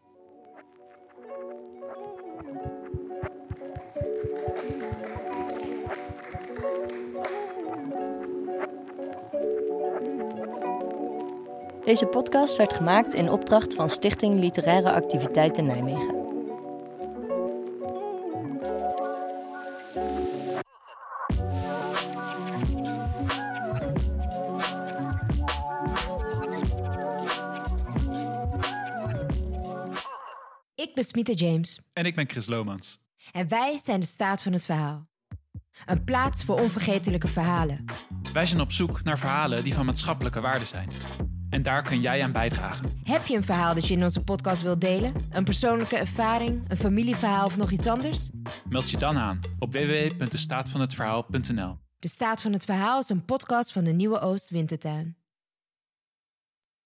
Deze podcast werd gemaakt in opdracht van Stichting Literaire Activiteiten Nijmegen. Smita James En ik ben Chris Lomans. en wij zijn de staat van het verhaal. Een plaats voor onvergetelijke verhalen. Wij zijn op zoek naar verhalen die van maatschappelijke waarde zijn. En daar kun jij aan bijdragen. Heb je een verhaal dat je in onze podcast wilt delen? Een persoonlijke ervaring, een familieverhaal of nog iets anders? Meld je dan aan op www.destaatvanhetverhaal.nl. De staat van het verhaal is een podcast van de Nieuwe Oost Wintertuin.